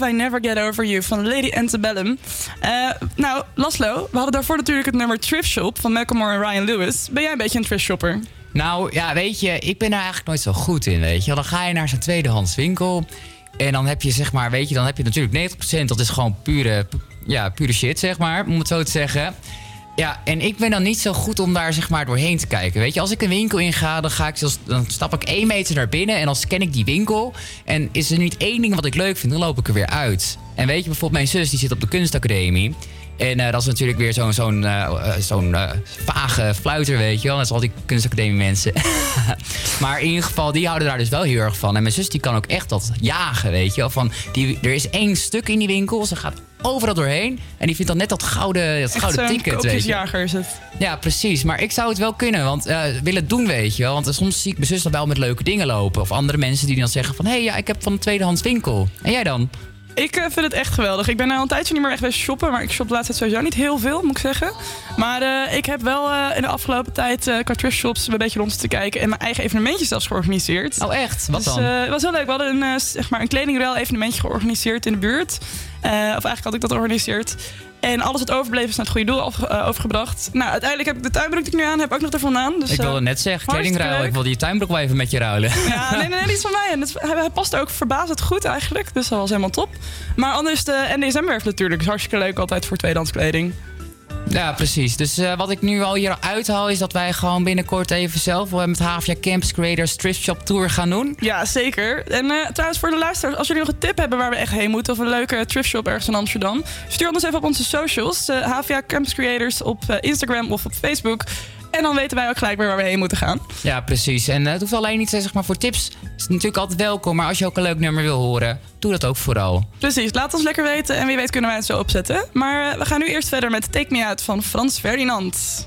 If I Never Get Over You van Lady Antebellum. Eh, nou, Laslo, we hadden daarvoor natuurlijk het nummer Thrift Shop van Macklemore en Ryan Lewis. Ben jij een beetje een thrift shopper? Nou ja, weet je, ik ben daar eigenlijk nooit zo goed in, weet je. Dan ga je naar zo'n tweedehands winkel en dan heb je zeg maar, weet je, dan heb je natuurlijk 90% dat is gewoon pure, ja, pure shit, zeg maar, om het zo te zeggen. Ja, en ik ben dan niet zo goed om daar zeg maar doorheen te kijken. Weet je, als ik een winkel inga, dan, ga ik, dan stap ik één meter naar binnen en dan scan ik die winkel. En is er niet één ding wat ik leuk vind, dan loop ik er weer uit. En weet je, bijvoorbeeld mijn zus die zit op de kunstacademie. En eh, dat is natuurlijk weer zo'n zo'n eh, eh, zo'n vage fluiter, weet je wel. Net als al die kunstacademie mensen. (laughs) maar in ieder geval, die houden daar dus wel heel erg van. En mijn zus die kan ook echt dat jagen, weet je wel. Van die, er is één stuk in die winkel, ze gaat overal doorheen. En die vindt dan net dat gouden, dat Echt gouden ticket, weet je. koopjesjager is het. Ja, precies. Maar ik zou het wel kunnen, want willen doen, weet je wel. Want soms zie ik mijn zus dan wel met leuke dingen lopen. Of andere mensen die dan zeggen van... hé, hey, ja, ik heb van een tweedehands winkel. En jij dan? Ik eh, vind het echt geweldig. Ik ben nou een tijdje niet meer echt bij shoppen, maar ik shop de laatste tijd sowieso niet heel veel, moet ik zeggen. Maar eh, ik heb wel eh, in de afgelopen tijd qua thrift shops een beetje rond te kijken en mijn eigen evenementje zelfs georganiseerd. Oh echt? Wat dus, dan? het was heel leuk. We hadden een, zeg maar een kledingruil evenementje georganiseerd in de buurt. Of eigenlijk had ik dat georganiseerd. En alles wat overbleef is naar het goede doel af- eh, overgebracht. Nou, uiteindelijk heb ik de tuinbroek die ik nu aan heb ook nog ervan aan. Dus, ik wilde eh, net zeggen, kledingruil. Ik wilde je tuinbroek wel even met je ruilen. Ja, nee, nee, nee, die is van mij. En het, hij, hij past ook verbazend goed eigenlijk. Dus dat was helemaal top. Maar anders, de NDSM-werf natuurlijk. Is hartstikke leuk altijd voor tweedehands kleding. Ja, precies. Dus eh, wat ik nu al hier uithaal is dat wij gewoon binnenkort even zelf eh, met Havia Campus Creators Thrift Shop Tour gaan doen. Ja, zeker. En eh, trouwens, voor de luisteraars, als jullie nog een tip hebben waar we echt heen moeten... of een leuke thrift shop ergens in Amsterdam... stuur ons even op onze socials. eh HVA Campus Creators op Instagram of op Facebook. En dan weten wij ook gelijk weer waar we heen moeten gaan. Ja, precies. En eh, het hoeft alleen niet zeg maar, voor tips. is het natuurlijk altijd welkom. Maar als je ook een leuk nummer wil horen, doe dat ook vooral. Precies, laat ons lekker weten en wie weet kunnen wij het zo opzetten. Maar eh, we gaan nu eerst verder met Take Me Out van Frans Ferdinand.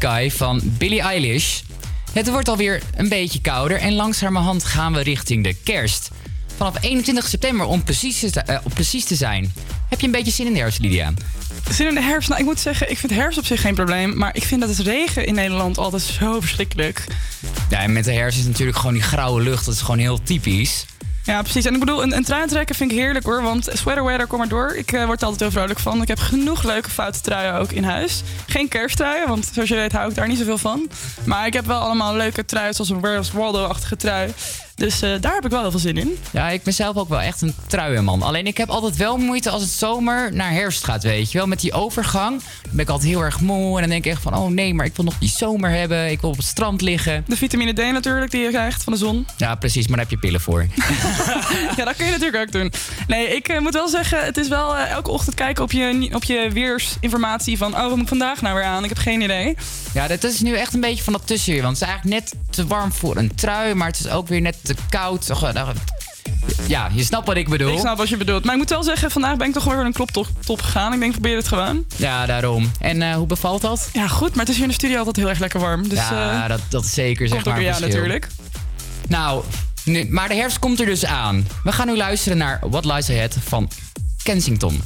Guy van Billie Eilish. Het wordt alweer een beetje kouder en langzamerhand gaan we richting de kerst. Vanaf 21 september om precies te, eh, om precies te zijn. Heb je een beetje zin in de herfst, Lydia? Zin in de herfst? Nou, ik moet zeggen, ik vind herfst op zich geen probleem. Maar ik vind dat het regen in Nederland altijd zo verschrikkelijk. Ja, en met de herfst is natuurlijk gewoon die grauwe lucht. Dat is gewoon heel typisch. Ja, precies. En ik bedoel, een, een trui trekken vind ik heerlijk hoor. Want sweater weather, kom maar door. Ik eh, word er altijd heel vrolijk van. Ik heb genoeg leuke foute truien ook in huis. Geen kersttruien, want zoals je weet hou ik daar niet zoveel van. Maar ik heb wel allemaal leuke truien, zoals een Where's Waldo-achtige trui. Dus eh, daar heb ik wel heel veel zin in. Ja, ik ben zelf ook wel echt een truienman. Alleen ik heb altijd wel moeite als het zomer naar herfst gaat, weet je wel. Met die overgang dan ben ik altijd heel erg moe. En dan denk ik echt van, oh nee, maar ik wil nog die zomer hebben. Ik wil op het strand liggen. De vitamine D natuurlijk, die je krijgt van de zon. Ja, precies, maar daar heb je pillen voor. (laughs) ja, dat kun je natuurlijk ook doen. Nee, ik eh, moet wel zeggen, het is wel eh, elke ochtend kijken op je, op je weersinformatie van... oh, wat moet ik vandaag nou weer aan? Ik heb geen idee. Ja, dat is nu echt een beetje van dat tussenweer. Want het is eigenlijk net te warm voor een trui, maar het is ook weer net te koud. Ach, nou, Ja, je snapt wat ik bedoel. Ik snap wat je bedoelt. Maar ik moet wel zeggen, vandaag ben ik toch wel weer een kloptop top gegaan. Ik denk, probeer het gewoon. Ja, daarom. En eh, hoe bevalt dat? Ja, goed. Maar het is hier in de studio altijd heel erg lekker warm. Dus, ja, eh, dat, dat is zeker zeg maar ja, natuurlijk. Nou, nu, maar de herfst komt er dus aan. We gaan nu luisteren naar What Lies Ahead van Kensington.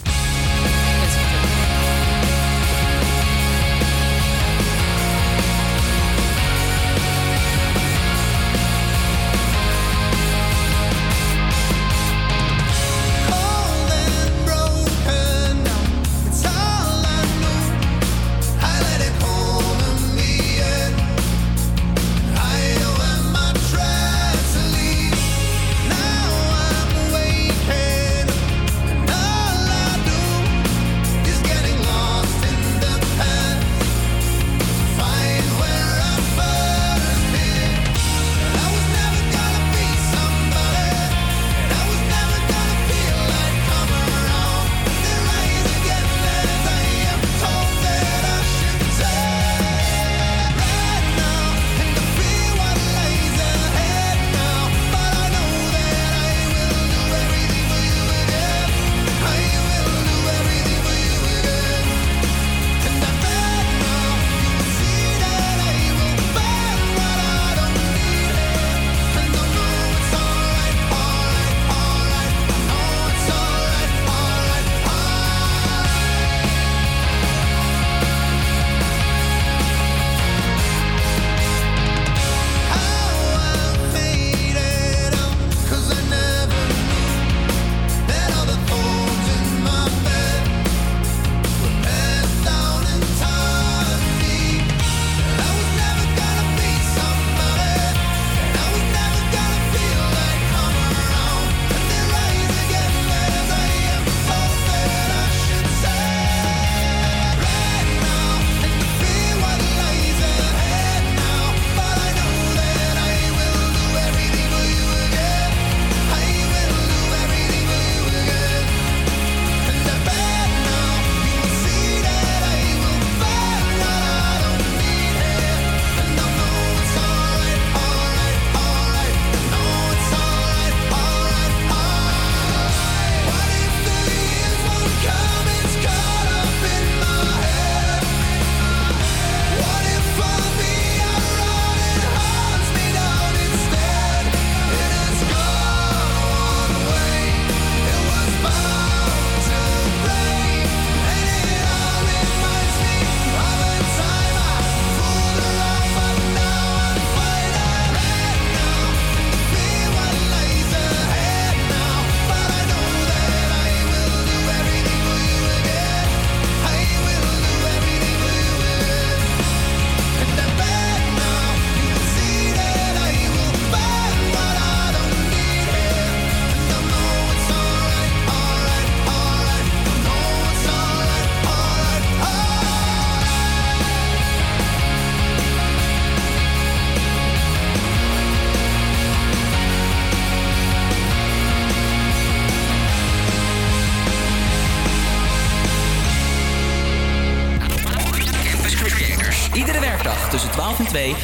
2.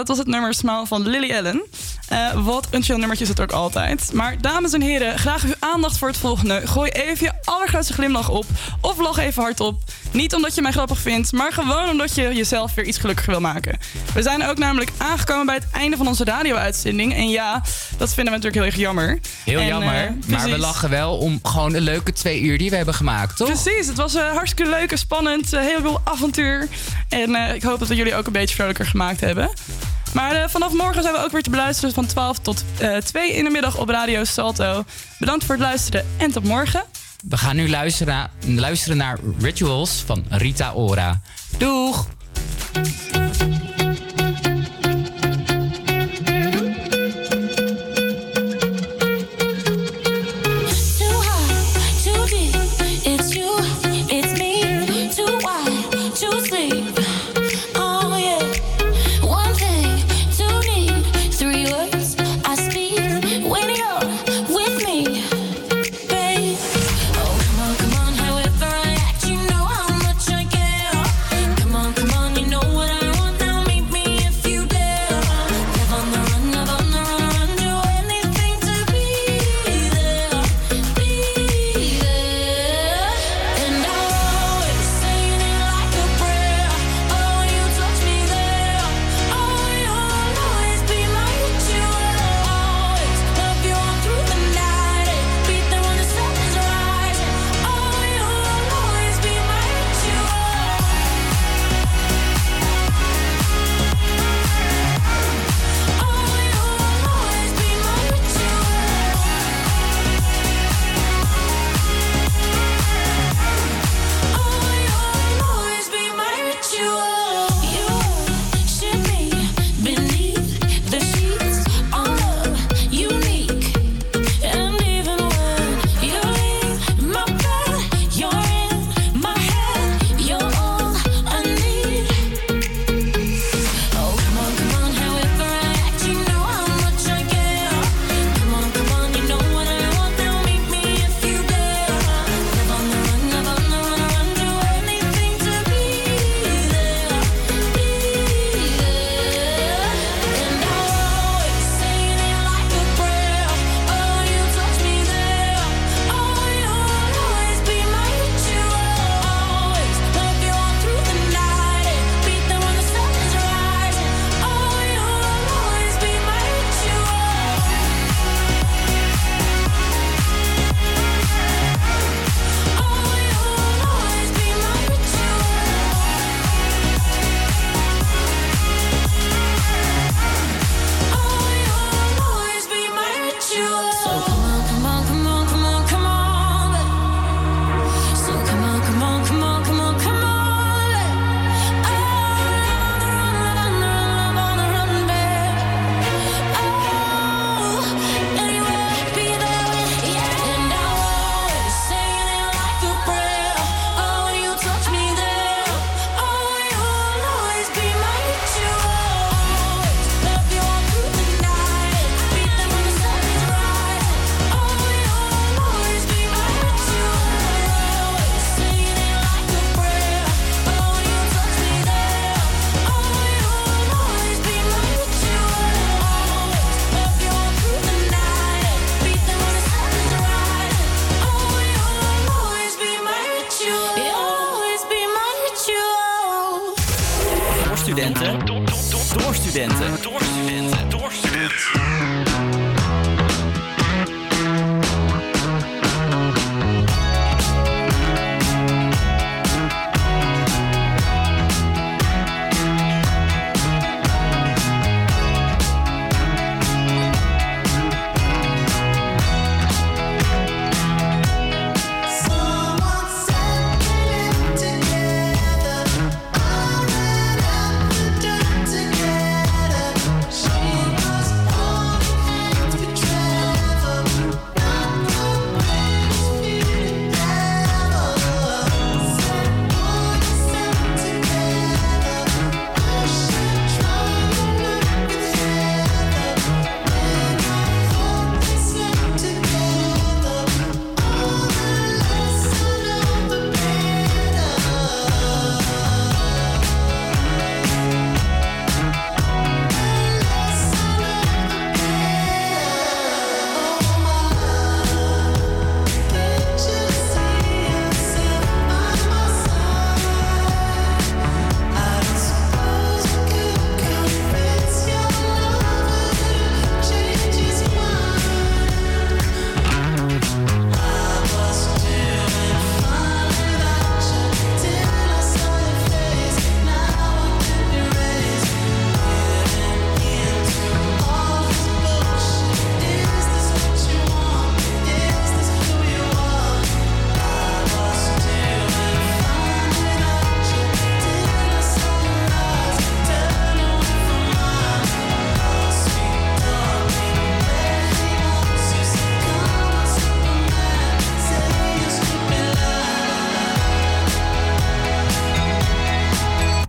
dat was het nummer Smile van Lily Allen. Eh, wat een chill nummertje is het ook altijd. Maar dames en heren, graag uw aandacht voor het volgende. Gooi even je allergrootste glimlach op. Of lach even hardop. Niet omdat je mij grappig vindt, maar gewoon omdat je jezelf weer iets gelukkiger wil maken. We zijn ook namelijk aangekomen bij het einde van onze radio-uitzending. En ja, dat vinden we natuurlijk heel erg jammer. Heel jammer. Eh, maar we lachen wel om gewoon een leuke twee uur die we hebben gemaakt, toch? Precies. Het was eh, hartstikke leuk en spannend. heel veel avontuur. En ik hoop dat we jullie ook een beetje vrolijker gemaakt hebben. Maar eh, vanaf morgen zijn we ook weer te beluisteren van 12 tot eh, uh, 2 in de middag op Radio Salto. Bedankt voor het luisteren en tot morgen. We gaan nu luisteren, luisteren naar Rituals van Rita Ora. Doeg!